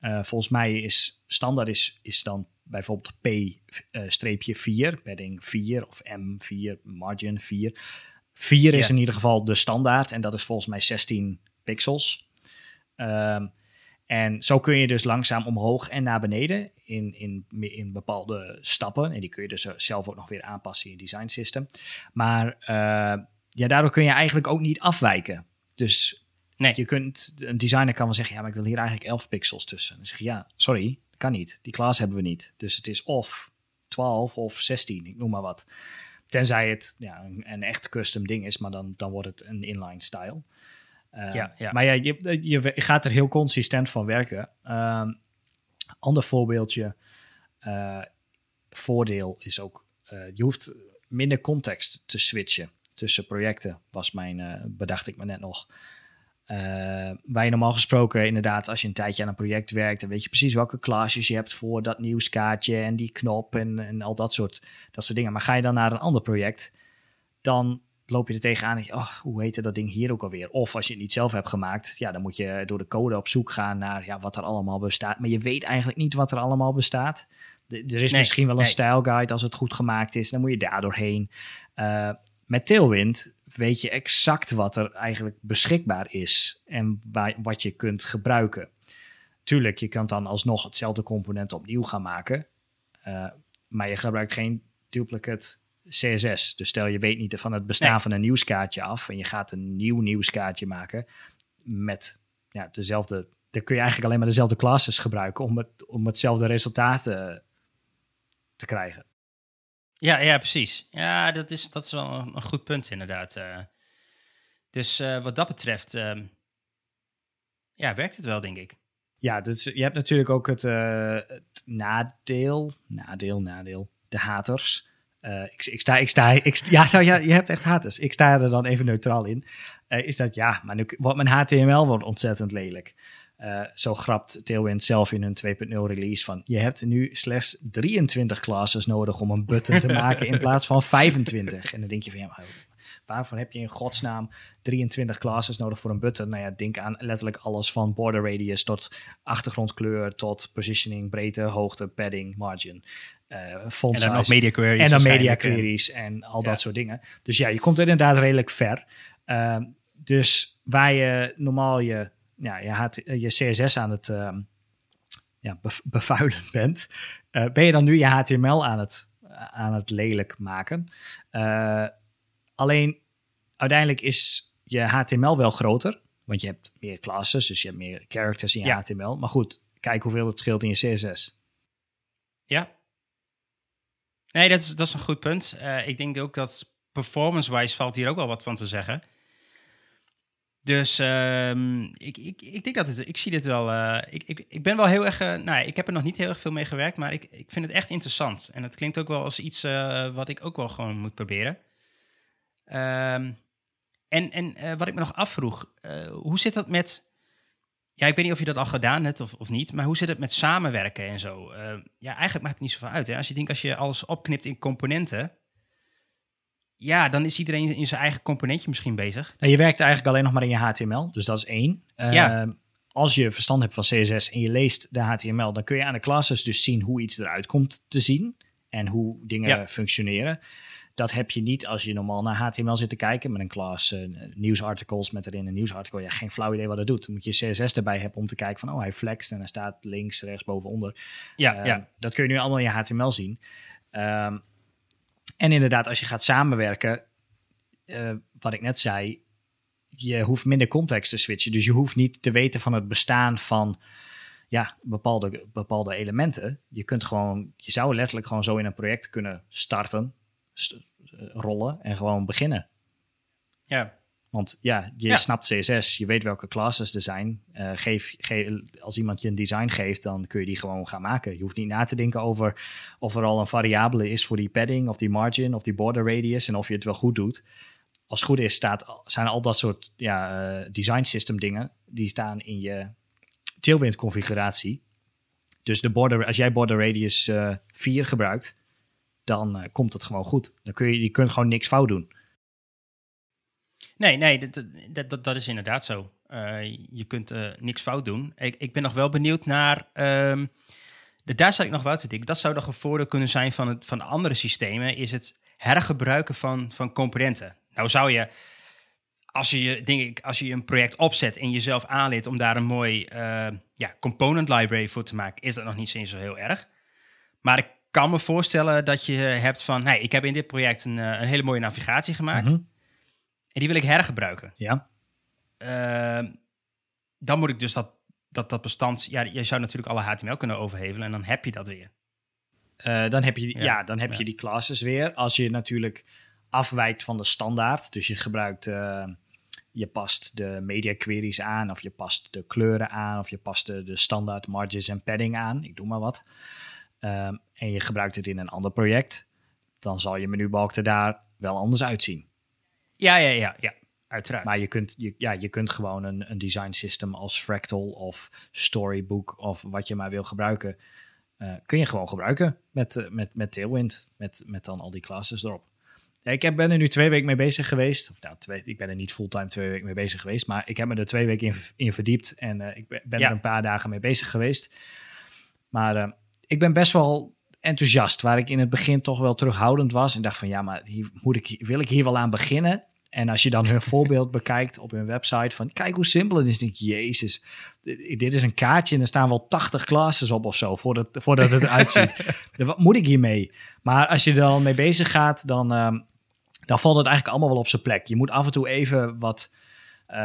Volgens mij is standaard is, is dan bijvoorbeeld P-4, padding 4 of M4, margin 4. 4 is in ieder geval de standaard en dat is volgens mij 16 pixels. Ehm, en zo kun je dus langzaam omhoog en naar beneden in, in, in bepaalde stappen. En die kun je dus zelf ook nog weer aanpassen in je design system. Maar eh, ja, daardoor kun je eigenlijk ook niet afwijken. Dus Nee. je kunt, een designer kan wel zeggen, ja, maar ik wil hier eigenlijk 11 pixels tussen. Dan zeg je, ja, sorry, kan niet. Die class hebben we niet. Dus het is of 12 of 16, ik noem maar wat. Tenzij het ja, een, een echt custom ding is, maar dan, dan wordt het een inline style. Uh, Ja, ja. Maar ja, je, je gaat er heel consistent van werken. Um, ander voorbeeldje, uh, voordeel is ook, uh, je hoeft minder context te switchen tussen projecten, was mijn, bedacht ik me net nog. Waar je normaal gesproken inderdaad, als je een tijdje aan een project werkt, dan weet je precies welke klasjes je hebt voor dat nieuwskaartje en die knop en, en al dat soort, dat soort dingen. Maar ga je dan naar een ander project, dan loop je er tegenaan. Oh, hoe heette dat ding hier ook alweer? Of als je het niet zelf hebt gemaakt, ja, dan moet je door de code op zoek gaan naar ja, wat er allemaal bestaat. Maar je weet eigenlijk niet wat er allemaal bestaat. er is misschien wel een style guide als het goed gemaakt is. Dan moet je daar doorheen. Uh, met Tailwind weet je exact wat er eigenlijk beschikbaar is en wat je kunt gebruiken. Tuurlijk, je kan dan alsnog hetzelfde component opnieuw gaan maken. Uh, maar je gebruikt geen duplicate CSS. Dus stel je weet niet van het bestaan van een nieuwskaartje af en je gaat een nieuw nieuwskaartje maken met ja, dezelfde. Dan kun je eigenlijk alleen maar dezelfde classes gebruiken om, het, om hetzelfde resultaat uh, te krijgen. Ja, ja, precies. Ja, dat is, dat is wel een, goed punt inderdaad. Uh, dus uh, wat dat betreft, uh, ja, werkt het wel, denk ik. Ja, dus je hebt natuurlijk ook het, het nadeel, nadeel, nadeel, de haters. ik, ik, sta, ik sta, ik, ja, nou ja, je hebt echt haters. Ik sta er dan even neutraal in. is dat, ja, maar nu wordt mijn HTML wordt ontzettend lelijk. Uh, zo grapt Tailwind zelf in hun 2.0 release van... je hebt nu slechts 23 classes nodig om een button te maken in plaats van 25. En dan denk je van, ja, waarvoor heb je in godsnaam 23 classes nodig voor een button? Nou ja, denk aan letterlijk alles van border radius tot achtergrondkleur... tot positioning, breedte, hoogte, padding, margin. Uh, font en dan nog media queries. En dan media queries en al dat soort dingen. Dus ja, je komt inderdaad redelijk ver. Uh, dus waar je normaal je ja, je, had, eh, je CSS aan het uh, ja, bevuilen (laughs) bent, uh, ben je dan nu je HTML aan het, aan het lelijk maken. Alleen uiteindelijk is je HTML wel groter, want je hebt meer classes, dus je hebt meer characters in je HTML. Maar goed, kijk hoeveel het scheelt in je CSS. Ja. Nee, dat is, dat is een goed punt. ik denk ook dat performance-wise valt hier ook wel wat van te zeggen. Dus um, ik, ik, ik denk dat ik zie dit wel. Uh, ik, ik, ik ben wel heel erg. Uh, ik heb er nog niet heel erg veel mee gewerkt, maar ik, ik vind het echt interessant. En het klinkt ook wel als iets uh, wat ik ook wel gewoon moet proberen. Um, en en wat ik me nog afvroeg, hoe zit dat met. Ja, ik weet niet of je dat al gedaan hebt of, of niet, maar hoe zit het met samenwerken en zo? ja, eigenlijk maakt het niet zoveel uit. Hè? Als je denkt, als je alles opknipt in componenten, ja, dan is iedereen in zijn eigen componentje misschien bezig. Nou, je werkt eigenlijk alleen nog maar in je HTML, dus dat is één. Ja. Ehm, als je verstand hebt van CSS en je leest de HTML, dan kun je aan de classes dus zien hoe iets eruit komt te zien en hoe dingen functioneren. Dat heb je niet als je normaal naar HTML zit te kijken met een class, uh, nieuwsartikels met erin een nieuwsartikel. Ja, geen flauw idee wat het doet. Dan moet je CSS erbij hebben om te kijken van, oh, hij flext en hij staat links, rechts, boven, onder. Ja, ja. Ehm, dat kun je nu allemaal in je HTML zien. Um, en inderdaad, als je gaat samenwerken, uh, wat ik net zei, je hoeft minder context te switchen. Dus je hoeft niet te weten van het bestaan van ja, bepaalde, bepaalde elementen. Je kunt gewoon, je zou letterlijk gewoon zo in een project kunnen starten, st eh, rollen en gewoon beginnen. Ja. Want ja, je snapt CSS, je weet welke classes er zijn. Uh, geef, geef, als iemand je een design geeft, dan kun je die gewoon gaan maken. Je hoeft niet na te denken over of er al een variabele is voor die padding of die margin of die border radius en of je het wel goed doet. Als het goed is, staat, zijn al dat soort ja, uh, design system dingen, die staan in je Tailwind configuratie. Dus de border, als jij border radius uh, eh, 4 gebruikt, dan komt het gewoon goed. Dan kun je, je kunt gewoon niks fout doen. Nee, nee, dat, dat, dat is inderdaad zo. Uh, je kunt uh, niks fout doen. Ik, ik ben nog wel benieuwd naar. Um, de, daar zou ik nog wel te denken. Dat zou een voordeel kunnen zijn van, het, van andere systemen. Is het hergebruiken van, van componenten. Nou zou je. Als je, denk ik, als je een project opzet en jezelf aanleert om daar een mooi uh, ja, component library voor te maken, is dat nog niet zo heel erg. Maar ik kan me voorstellen dat je hebt van, hey, ik heb in dit project een, een hele mooie navigatie gemaakt. Mm en die wil ik hergebruiken. Ja. Uh, dan moet ik dus dat, dat, dat bestand... Ja, je zou natuurlijk alle HTML kunnen overhevelen en dan heb je dat weer. Uh, dan heb, je, ja, dan heb je die classes weer. Als je natuurlijk afwijkt van de standaard, dus je gebruikt... Uh, je past de media queries aan, of je past de kleuren aan, of je past de, de standaard margins en padding aan. Ik doe maar wat. Um, en je gebruikt het in een ander project, dan zal je menubalk er daar wel anders uitzien. Ja, ja, ja, ja. uiteraard. Maar je kunt, je, ja, je kunt gewoon een, een design system als Fractal of Storybook of wat je maar wil gebruiken, eh, kun je gewoon gebruiken met, eh, met, met Tailwind, met, met dan al die classes erop. Ja, ik heb, ben er nu twee weken mee bezig geweest. Of nou, twee, ik ben er niet fulltime twee weken mee bezig geweest, maar ik heb me er twee weken in, in verdiept en eh, ik ben, ben Ja. er een paar dagen mee bezig geweest. Maar ik ben best wel enthousiast, waar ik in het begin toch wel terughoudend was. En dacht van ja, maar hier moet ik, wil ik hier wel aan beginnen? En als je dan hun (laughs) voorbeeld bekijkt op hun website van kijk hoe simpel het is, denk jezus, dit is een kaartje en er staan wel 80 classes op of zo voordat, voordat het eruit ziet. (laughs) Wat moet ik hiermee? Maar als je er dan mee bezig gaat, dan, ehm, dan valt het eigenlijk allemaal wel op zijn plek. Je moet af en toe even wat, eh,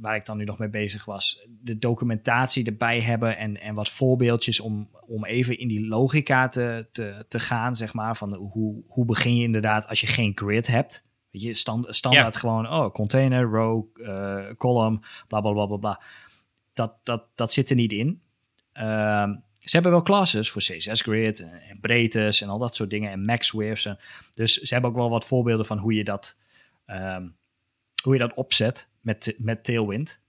waar ik dan nu nog mee bezig was, de documentatie erbij hebben en, en wat voorbeeldjes om, om even in die logica te, te, te gaan, zeg maar. Van de- hoe, hoe begin je inderdaad als je geen grid hebt? Weet je, stand, standaard gewoon, oh, container, row, eh, column, bla bla bla bla bla. Dat, dat, dat zit er niet in. Ehm, ze hebben wel classes voor CSS Grid en, en breedtes en al dat soort dingen en max widths. En, dus ze hebben ook wel wat voorbeelden van hoe je dat, ehm, hoe je dat opzet met, met Tailwind.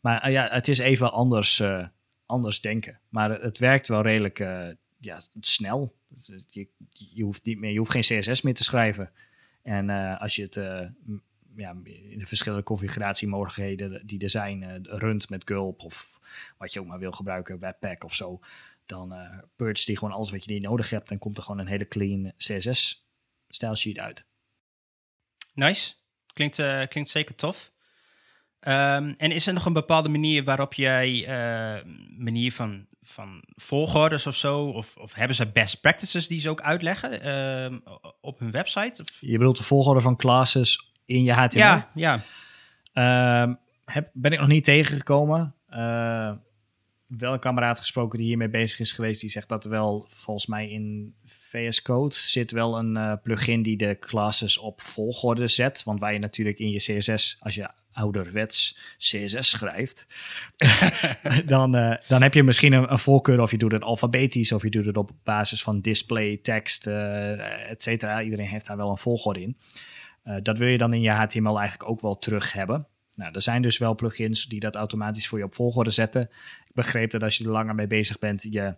Maar eh, ja, het is even anders, eh, anders denken. Maar het, werkt wel redelijk eh, ja, snel. Dus, Je, je, hoeft niet meer, je hoeft geen CSS meer te schrijven. En als je het ja, in de verschillende configuratiemogelijkheden die er zijn, runt met Gulp of wat je ook maar wil gebruiken, Webpack of zo, dan eh purge die gewoon alles wat je niet nodig hebt en komt er gewoon een hele clean CSS-stylesheet uit. Nice. Klinkt, eh, klinkt zeker tof. Ehm, en is er nog een bepaalde manier waarop jij, eh, manier van, van volgordes of zo, of, of hebben ze best practices die ze ook uitleggen ehm, op hun website? Of- Je bedoelt de volgorde van classes in je HTML? Ja, ja. Ehm, heb, ben ik nog niet tegengekomen. Wel een kameraad gesproken die hiermee bezig is geweest. Die zegt dat wel, volgens mij in VS Code zit wel een eh, plugin die de classes op volgorde zet. Want waar je natuurlijk in je CSS, als je ouderwets CSS schrijft, (laughs) dan, eh, dan heb je misschien een, voorkeur of je doet het alfabetisch of je doet het op basis van display, tekst, eh et cetera. Iedereen heeft daar wel een volgorde in. Dat wil je dan in je HTML eigenlijk ook wel terug hebben. Nou, er zijn dus wel plugins die dat automatisch voor je op volgorde zetten. Ik begreep dat als je er langer mee bezig bent, je,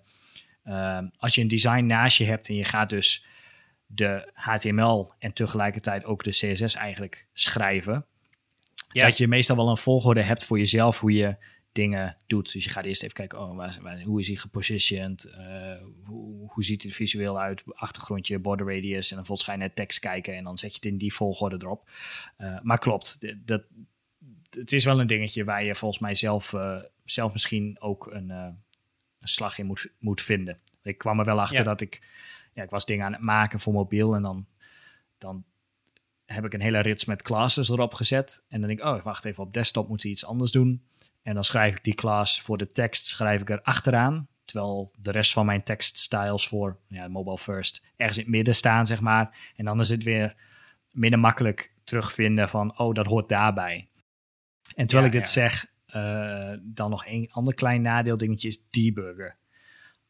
eh, als je een design naast je hebt en je gaat dus de HTML en tegelijkertijd ook de CSS eigenlijk schrijven, Ja. dat je meestal wel een volgorde hebt voor jezelf hoe je dingen doet. Dus je gaat eerst even kijken, oh, waar, waar- hoe is hij gepositioned? Eh, hoe, hoe ziet hij er visueel uit? Achtergrondje, border radius. En dan volgens je naar tekst kijken en dan zet je het in die volgorde erop. Eh, maar klopt, dat, het is wel een dingetje waar je volgens mij zelf, eh, zelf misschien ook een, eh, een slag in moet, moet vinden. Ik kwam er wel achter Ja. dat ik, ja, ik was dingen aan het maken voor mobiel en dan, dan heb ik een hele rits met classes erop gezet. En dan denk ik, oh, wacht even, op desktop moet hij iets anders doen. En dan schrijf ik die class voor de tekst, schrijf ik er achteraan. Terwijl de rest van mijn tekststyles voor ja, mobile first ergens in het midden staan, zeg maar. En dan is het weer minder makkelijk terugvinden van, oh, dat hoort daarbij. En terwijl Ja, ik dit ja. zeg, eh, dan nog een ander klein nadeel dingetje is debuggen.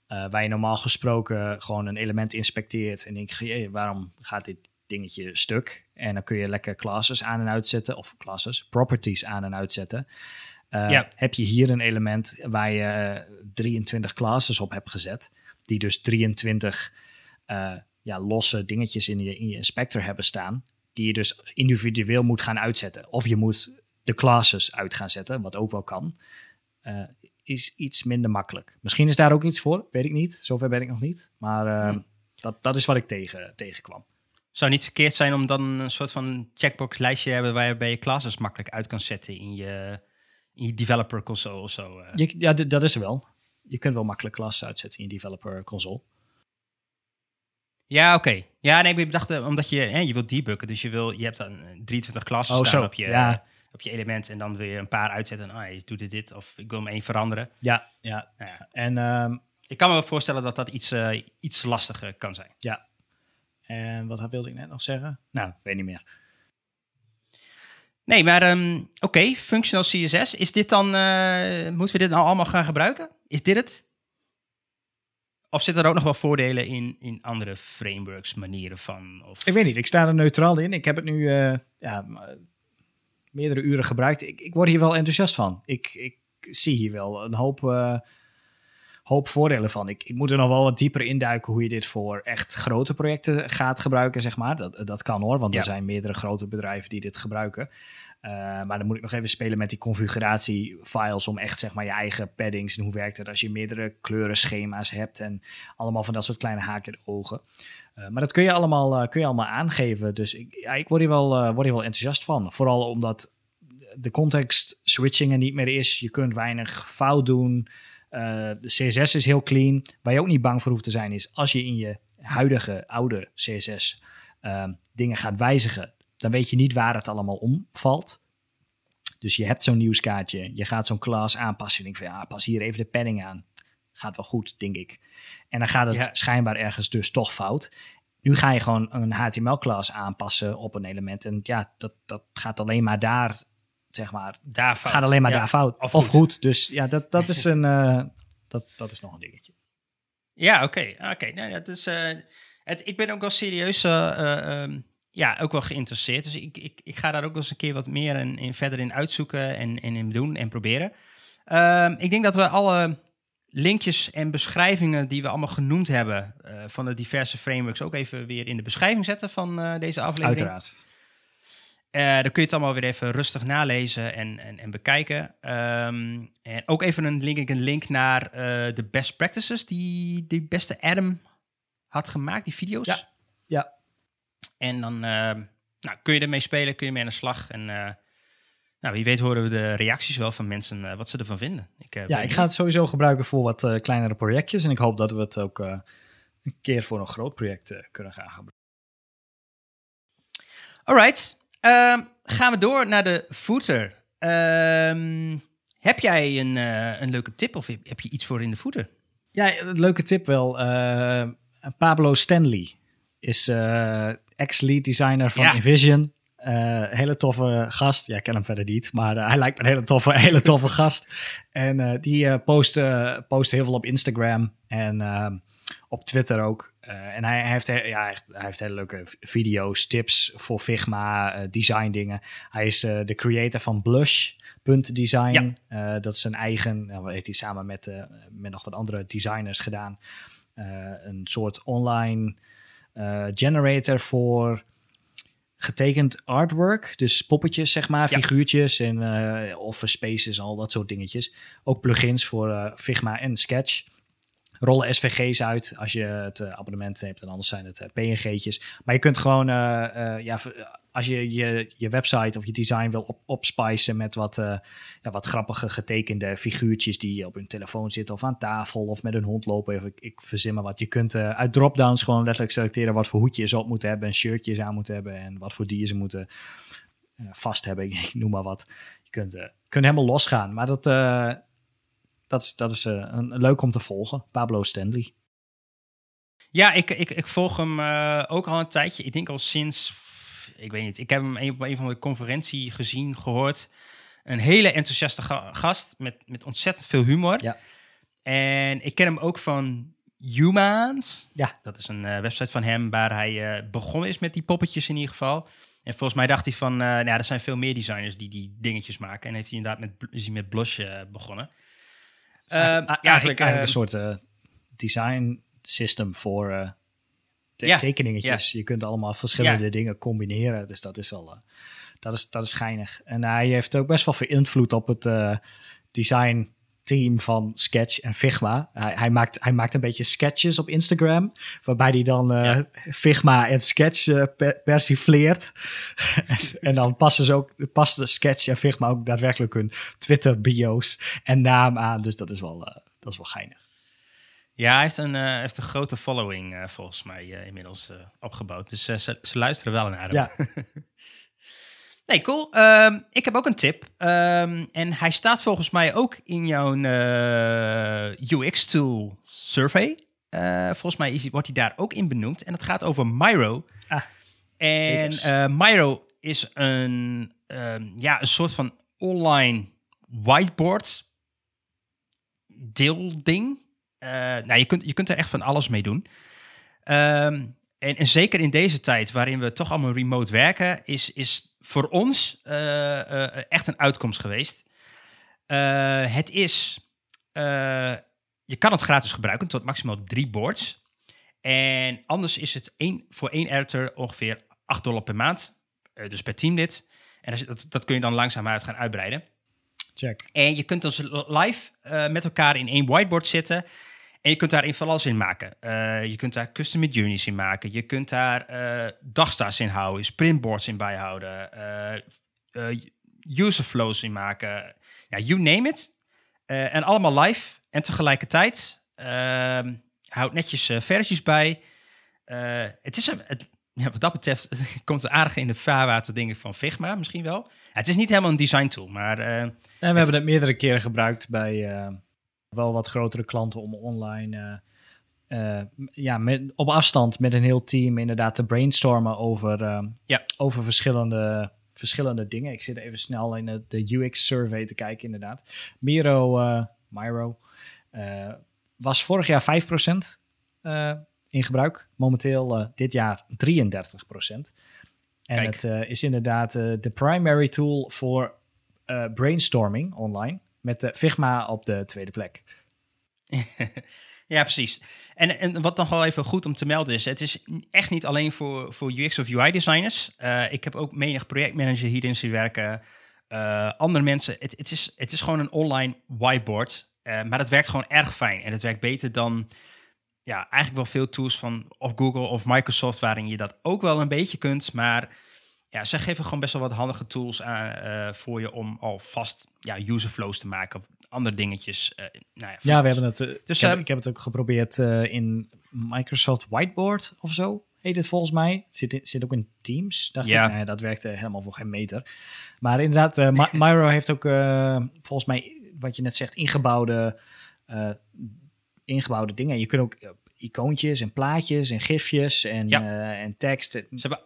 Eh, waar je normaal gesproken gewoon een element inspecteert en denk je, "Jee, waarom gaat dit dingetje stuk? En dan kun je lekker classes aan en uitzetten, of classes, properties aan en uitzetten. Eh, Ja. Heb je hier een element waar je eh, 23 classes op hebt gezet, die dus 23 eh, ja, losse dingetjes in je, in je inspector hebben staan, die je dus individueel moet gaan uitzetten. Of je moet de classes uit gaan zetten, wat ook wel kan. Eh, is iets minder makkelijk. Misschien is daar ook iets voor, weet ik niet. Zover ben ik nog niet. Maar eh, dat, dat is wat ik tegen, tegenkwam. Zou niet verkeerd zijn om dan een soort van checkbox lijstje te hebben waarbij je classes makkelijk uit kan zetten in je, in je developer console of zo. eh. Je, ja, dat is er wel. Je kunt wel makkelijk classes uitzetten in je developer console. Ja, oké. Ja, nee, ik dacht, omdat je, hè, je wilt debuggen, dus je, wil, je hebt dan eh, 23 classes Oh, staan zo, op je, ja. Op je element en dan wil je een paar uitzetten. Ah, je doet dit, of ik wil hem één veranderen. Ja, ja. Nou ja. En, ehm, Ik kan me wel voorstellen dat dat iets, eh, iets lastiger kan zijn. ja. En wat wilde ik net nog zeggen? Nou, weet niet meer. Nee, maar ehm, oké, functional CSS. Is dit dan, eh, moeten we dit nou allemaal gaan gebruiken? Is dit het? Of zitten er ook nog wel voordelen in, in andere frameworks, manieren van? Of... Ik weet niet, ik sta er neutraal in. Ik heb het nu, eh, ja, meerdere uren gebruikt. Ik, ik word hier wel enthousiast van. Ik, ik zie hier wel een hoop, uh, hoop voordelen van. Ik, ik moet er nog wel wat dieper induiken hoe je dit voor echt grote projecten gaat gebruiken, zeg maar. Dat, dat kan hoor, want er zijn meerdere grote bedrijven die dit gebruiken. Uh, maar dan moet ik nog even spelen met die configuratiefiles om echt zeg maar je eigen paddings en hoe werkt het als je meerdere kleurenschema's hebt en allemaal van dat soort kleine haken in de ogen. Uh, maar dat kun je allemaal, uh, kun je allemaal aangeven. Dus ik, ik word, hier wel, word hier wel enthousiast van. Vooral omdat de context switching er niet meer is. Je kunt weinig fout doen. de CSS is heel clean. Waar je ook niet bang voor hoeft te zijn is als je in je huidige oude CSS dingen gaat wijzigen dan weet je niet waar het allemaal omvalt. Dus je hebt zo'n nieuwskaartje, je gaat zo'n klas aanpassen. Je denkt van ja, pas hier even de padding aan. Gaat wel goed, denk ik. En dan gaat het schijnbaar ergens dus toch fout. Nu ga je gewoon een HTML-klas aanpassen op een element. En ja, dat, dat gaat alleen maar daar, zeg maar, daar fout. gaat alleen maar daar fout. Of, goed. Dus ja, dat, dat, is een, uh, (laughs) dat, dat is nog een dingetje. Ja, oké. oké. Nou, dat is, uh, het, ik ben ook wel serieus uh, um, ja, ook wel geïnteresseerd. Dus ik, ik, ik ga daar ook eens een keer wat meer in, in verder in uitzoeken en, en in doen en proberen. Ehm, ik denk dat we alle linkjes en beschrijvingen die we allemaal genoemd hebben uh, van de diverse frameworks ook even weer in de beschrijving zetten van uh, deze aflevering. Uiteraard. Uh, dan kun je het allemaal weer even rustig nalezen en, en, en bekijken. Um, en ook even een link, een link naar de best practices die die beste Adam had gemaakt, die video's. Ja, ja. En dan nou, kun je ermee spelen, kun je mee aan de slag. En nou, wie weet horen we de reacties wel van mensen uh, wat ze ervan vinden. Ik, ja, ik ga het sowieso gebruiken voor wat kleinere projectjes. En ik hoop dat we het ook een keer voor een groot project kunnen gaan gebruiken. Alright, ehm, gaan we door naar de footer. Ehm, heb jij een, een leuke tip of heb je iets voor in de footer? Ja, een leuke tip wel. Pablo Stanley is ex-lead designer van ja. Envision. Uh, hele toffe gast. Ja, ik ken hem verder niet, maar uh, hij lijkt me een hele toffe, (laughs) hele toffe gast. En uh, die post, post heel veel op Instagram en op Twitter ook. en hij, hij, heeft, ja, hij heeft hele leuke video's, tips voor Figma, design dingen. Hij is de creator van Blush.design. Ja. dat is zijn eigen, nou, heeft hij samen met, met nog wat andere designers gedaan. een soort online generator voor getekend artwork. Dus poppetjes, zeg maar, figuurtjes en uh, office spaces, al dat soort dingetjes. Ook plugins voor uh, Figma en Sketch. Rollen SVG's uit als je het abonnement hebt en anders zijn het PNG'tjes. Maar je kunt gewoon ja, als je, je je website of je design wil op, opspicen met wat, uh, ja, wat grappige getekende figuurtjes die op hun telefoon zitten of aan tafel of met een hond lopen. Of ik, ik verzin maar wat. Je kunt uh, uit dropdowns gewoon letterlijk selecteren wat voor hoedjes ze op moeten hebben en shirtjes aan moeten hebben en wat voor dieren ze moeten uh, vast hebben. (laughs) Ik, noem maar wat. Je kunt, kunt helemaal losgaan. Maar dat, dat is, dat is een, leuk om te volgen. Pablo Stanley. Ja, ik, ik, ik volg hem ook al een tijdje. Ik denk al sinds ik weet niet. Ik heb hem op een van de conferentie gezien, gehoord. Een hele enthousiaste gast met, met ontzettend veel humor. Ja. En ik ken hem ook van Humans. Ja. Dat is een uh, website van hem waar hij uh, begonnen is met die poppetjes in ieder geval. En volgens mij dacht hij van, uh, nou, er zijn veel meer designers die die dingetjes maken. En heeft hij inderdaad met, is hij met Blush begonnen. eigenlijk, ja, eigenlijk, eigenlijk een soort design system voor te tekeningetjes. Je kunt allemaal verschillende dingen combineren. Dus dat is wel, uh, dat is, dat is schijnig. En hij heeft ook best wel veel invloed op het uh, design team van Sketch en Figma. Hij, hij, maakt, hij maakt een beetje sketches op Instagram, waarbij hij dan uh, Figma en Sketch uh, per persifleert. (laughs) en dan passen ze ook, past de Sketch en Figma ook daadwerkelijk hun Twitter bio's en naam aan. Dus dat is wel, uh, dat is wel geinig. Ja, hij heeft een, uh, heeft een grote following uh, volgens mij uh, inmiddels opgebouwd. Dus ze, ze, luisteren wel naar hem. Ja. (laughs) nee, cool. Um, ik heb ook een tip. Um, en hij staat volgens mij ook in jouw UX-tool survey. volgens mij is, wordt hij daar ook in benoemd. En het gaat over Miro. Ah, en Miro is een, um, ja, een soort van online whiteboard deelding. Uh, nou, je kunt, je kunt er echt van alles mee doen. Um, en, en zeker in deze tijd waarin we toch allemaal remote werken, is, is voor ons eh, eh, echt een uitkomst geweest. Eh, het is, eh, je kan het gratis gebruiken tot maximaal drie boards. En anders is het één, voor één editor ongeveer 8 dollar per maand, eh, dus per teamlid. En dat, dat, kun je dan langzaam uit gaan uitbreiden. Check. En je kunt dus live eh, met elkaar in één whiteboard zitten. En je kunt daarin van alles in maken. Eh, je kunt daar custom journeys in maken. Je kunt daar eh dagstarts in houden, sprintboards in bijhouden. eh, user flows in maken. Ja, you name it. En allemaal live. En tegelijkertijd ehm houd netjes versies bij. Het is een, het, ja, wat dat betreft (laughs) komt het aardig in de vaarwater dingen van Figma misschien wel. Ja, het is niet helemaal een design tool, maar En we hebben het meerdere keren gebruikt bij wel wat grotere klanten om online, eh, eh, ja, met, op afstand met een heel team inderdaad te brainstormen over, eh, Ja. over verschillende, verschillende dingen. Ik zit even snel in de UX survey te kijken inderdaad. Miro, Miro was vorig jaar 5% eh, in gebruik. Momenteel dit jaar 33%. En Kijk. het is inderdaad de primary tool voor brainstorming online. Met de Figma op de tweede plek. (laughs) ja, precies. En, en wat nog wel even goed om te melden is, het is echt niet alleen voor, voor UX of UI designers. Eh, ik heb ook menig projectmanager hierin zien werken. Eh, andere mensen. Het, het, is, het is gewoon een online whiteboard. Eh, maar het werkt gewoon erg fijn. En het werkt beter dan ja, eigenlijk wel veel tools van of Google of Microsoft, waarin je dat ook wel een beetje kunt. Maar ja, ze geven gewoon best wel wat handige tools aan, eh, voor je om alvast ja, user flows te maken. Of andere dingetjes. eh, nou ja, Ja, we hebben het. eh, Dus, ik, heb, ehm, ik heb het ook geprobeerd in Microsoft Whiteboard of zo. Heet het volgens mij. Het zit, in- zit ook in Teams. Dacht Ja. ik, nee, dat werkte helemaal voor geen meter. Maar inderdaad, Mi- Miro (laughs) heeft ook volgens mij, wat je net zegt, ingebouwde, ingebouwde dingen. Je kunt ook icoontjes en plaatjes en gifjes en, Ja. en tekst. Ze hebben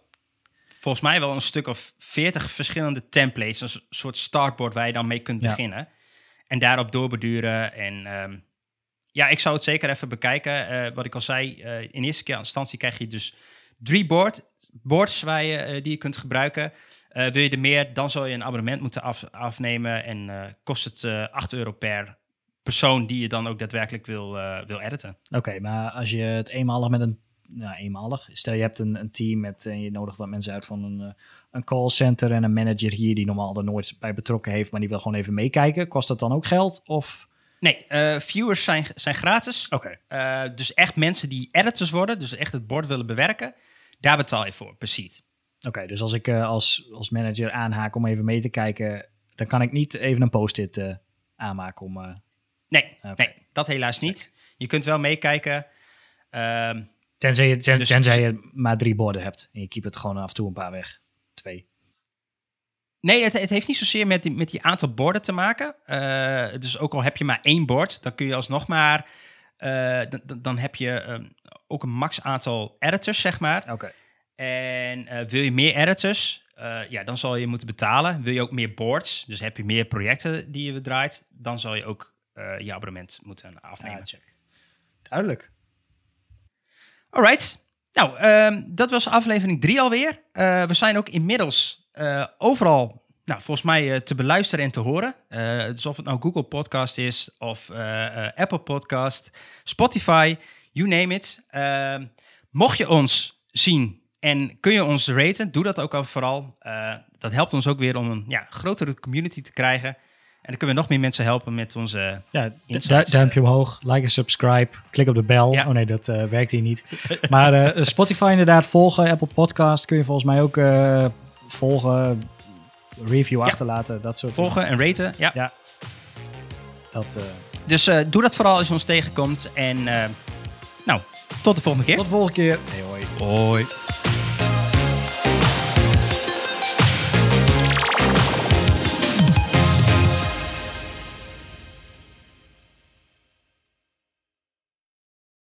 volgens mij wel een stuk of veertig verschillende templates. Een soort startboard waar je dan mee kunt Ja. beginnen. En daarop doorbeduren. En ehm, ja, ik zou het zeker even bekijken. Eh, wat ik al zei, eh, in eerste keer instantie krijg je dus drie board, boards waar je, eh, die je kunt gebruiken. Wil je er meer, dan zal je een abonnement moeten af, afnemen. En kost het eh 8 euro per persoon die je dan ook daadwerkelijk wil, wil editen. Oké, maar als je het eenmalig met een. Nou, eenmalig. Stel je hebt een, een team met. en je nodigt wat mensen uit van een, eh, een callcenter en een manager hier die normaal er nooit bij betrokken heeft, maar die wil gewoon even meekijken. Kost dat dan ook geld? Of. Nee, eh, viewers zijn, zijn gratis. Oké. Uh, dus echt mensen die editors worden, dus echt het bord willen bewerken, daar betaal je voor seat. Oké, dus als ik eh, als, als manager aanhaak om even mee te kijken, dan kan ik niet even een post-it eh, aanmaken om. eh, Nee, nee, dat helaas niet. Je kunt wel meekijken. Ehm, tenzij je, ten- Dus- tenzij je maar drie borden hebt en je keept het gewoon af en toe een paar weg. Twee. nee, het, het heeft niet zozeer met die, met die aantal borden te maken. Eh, dus ook al heb je maar één bord, dan kun je alsnog maar... eh, dan- heb je ehm, ook een max aantal editors, zeg maar. Oké. En eh, wil je meer editors, ja, dan zal je moeten betalen. Wil je ook meer boards, dus heb je meer projecten die je draait, dan zal je ook je abonnement moeten afnemen. Ah, check. Duidelijk. Alright. Nou, ehm, dat was aflevering 3 alweer. Eh, we zijn ook inmiddels eh, overal, nou, volgens mij eh, te beluisteren en te horen. Dus of het nou Google Podcast is, of Apple Podcast, Spotify, you name it. Ehm, mocht je ons zien en kun je ons raten, doe dat ook al vooral. Dat helpt ons ook weer om een ja, grotere community te krijgen. En dan kunnen we nog meer mensen helpen met onze... Ja, du- duimpje omhoog, like en subscribe, klik op de bel. Ja. Oh nee, dat eh, werkt hier niet. (laughs) Maar eh, Spotify inderdaad volgen, Apple Podcast kun je volgens mij ook eh, volgen, review Ja. achterlaten, dat soort Volgen en raten, ja. Ja. Dat, eh, Dus eh, doe dat vooral als je ons tegenkomt. En eh, nou, tot de volgende keer. tot de volgende keer. Hey, hoi. Hoi.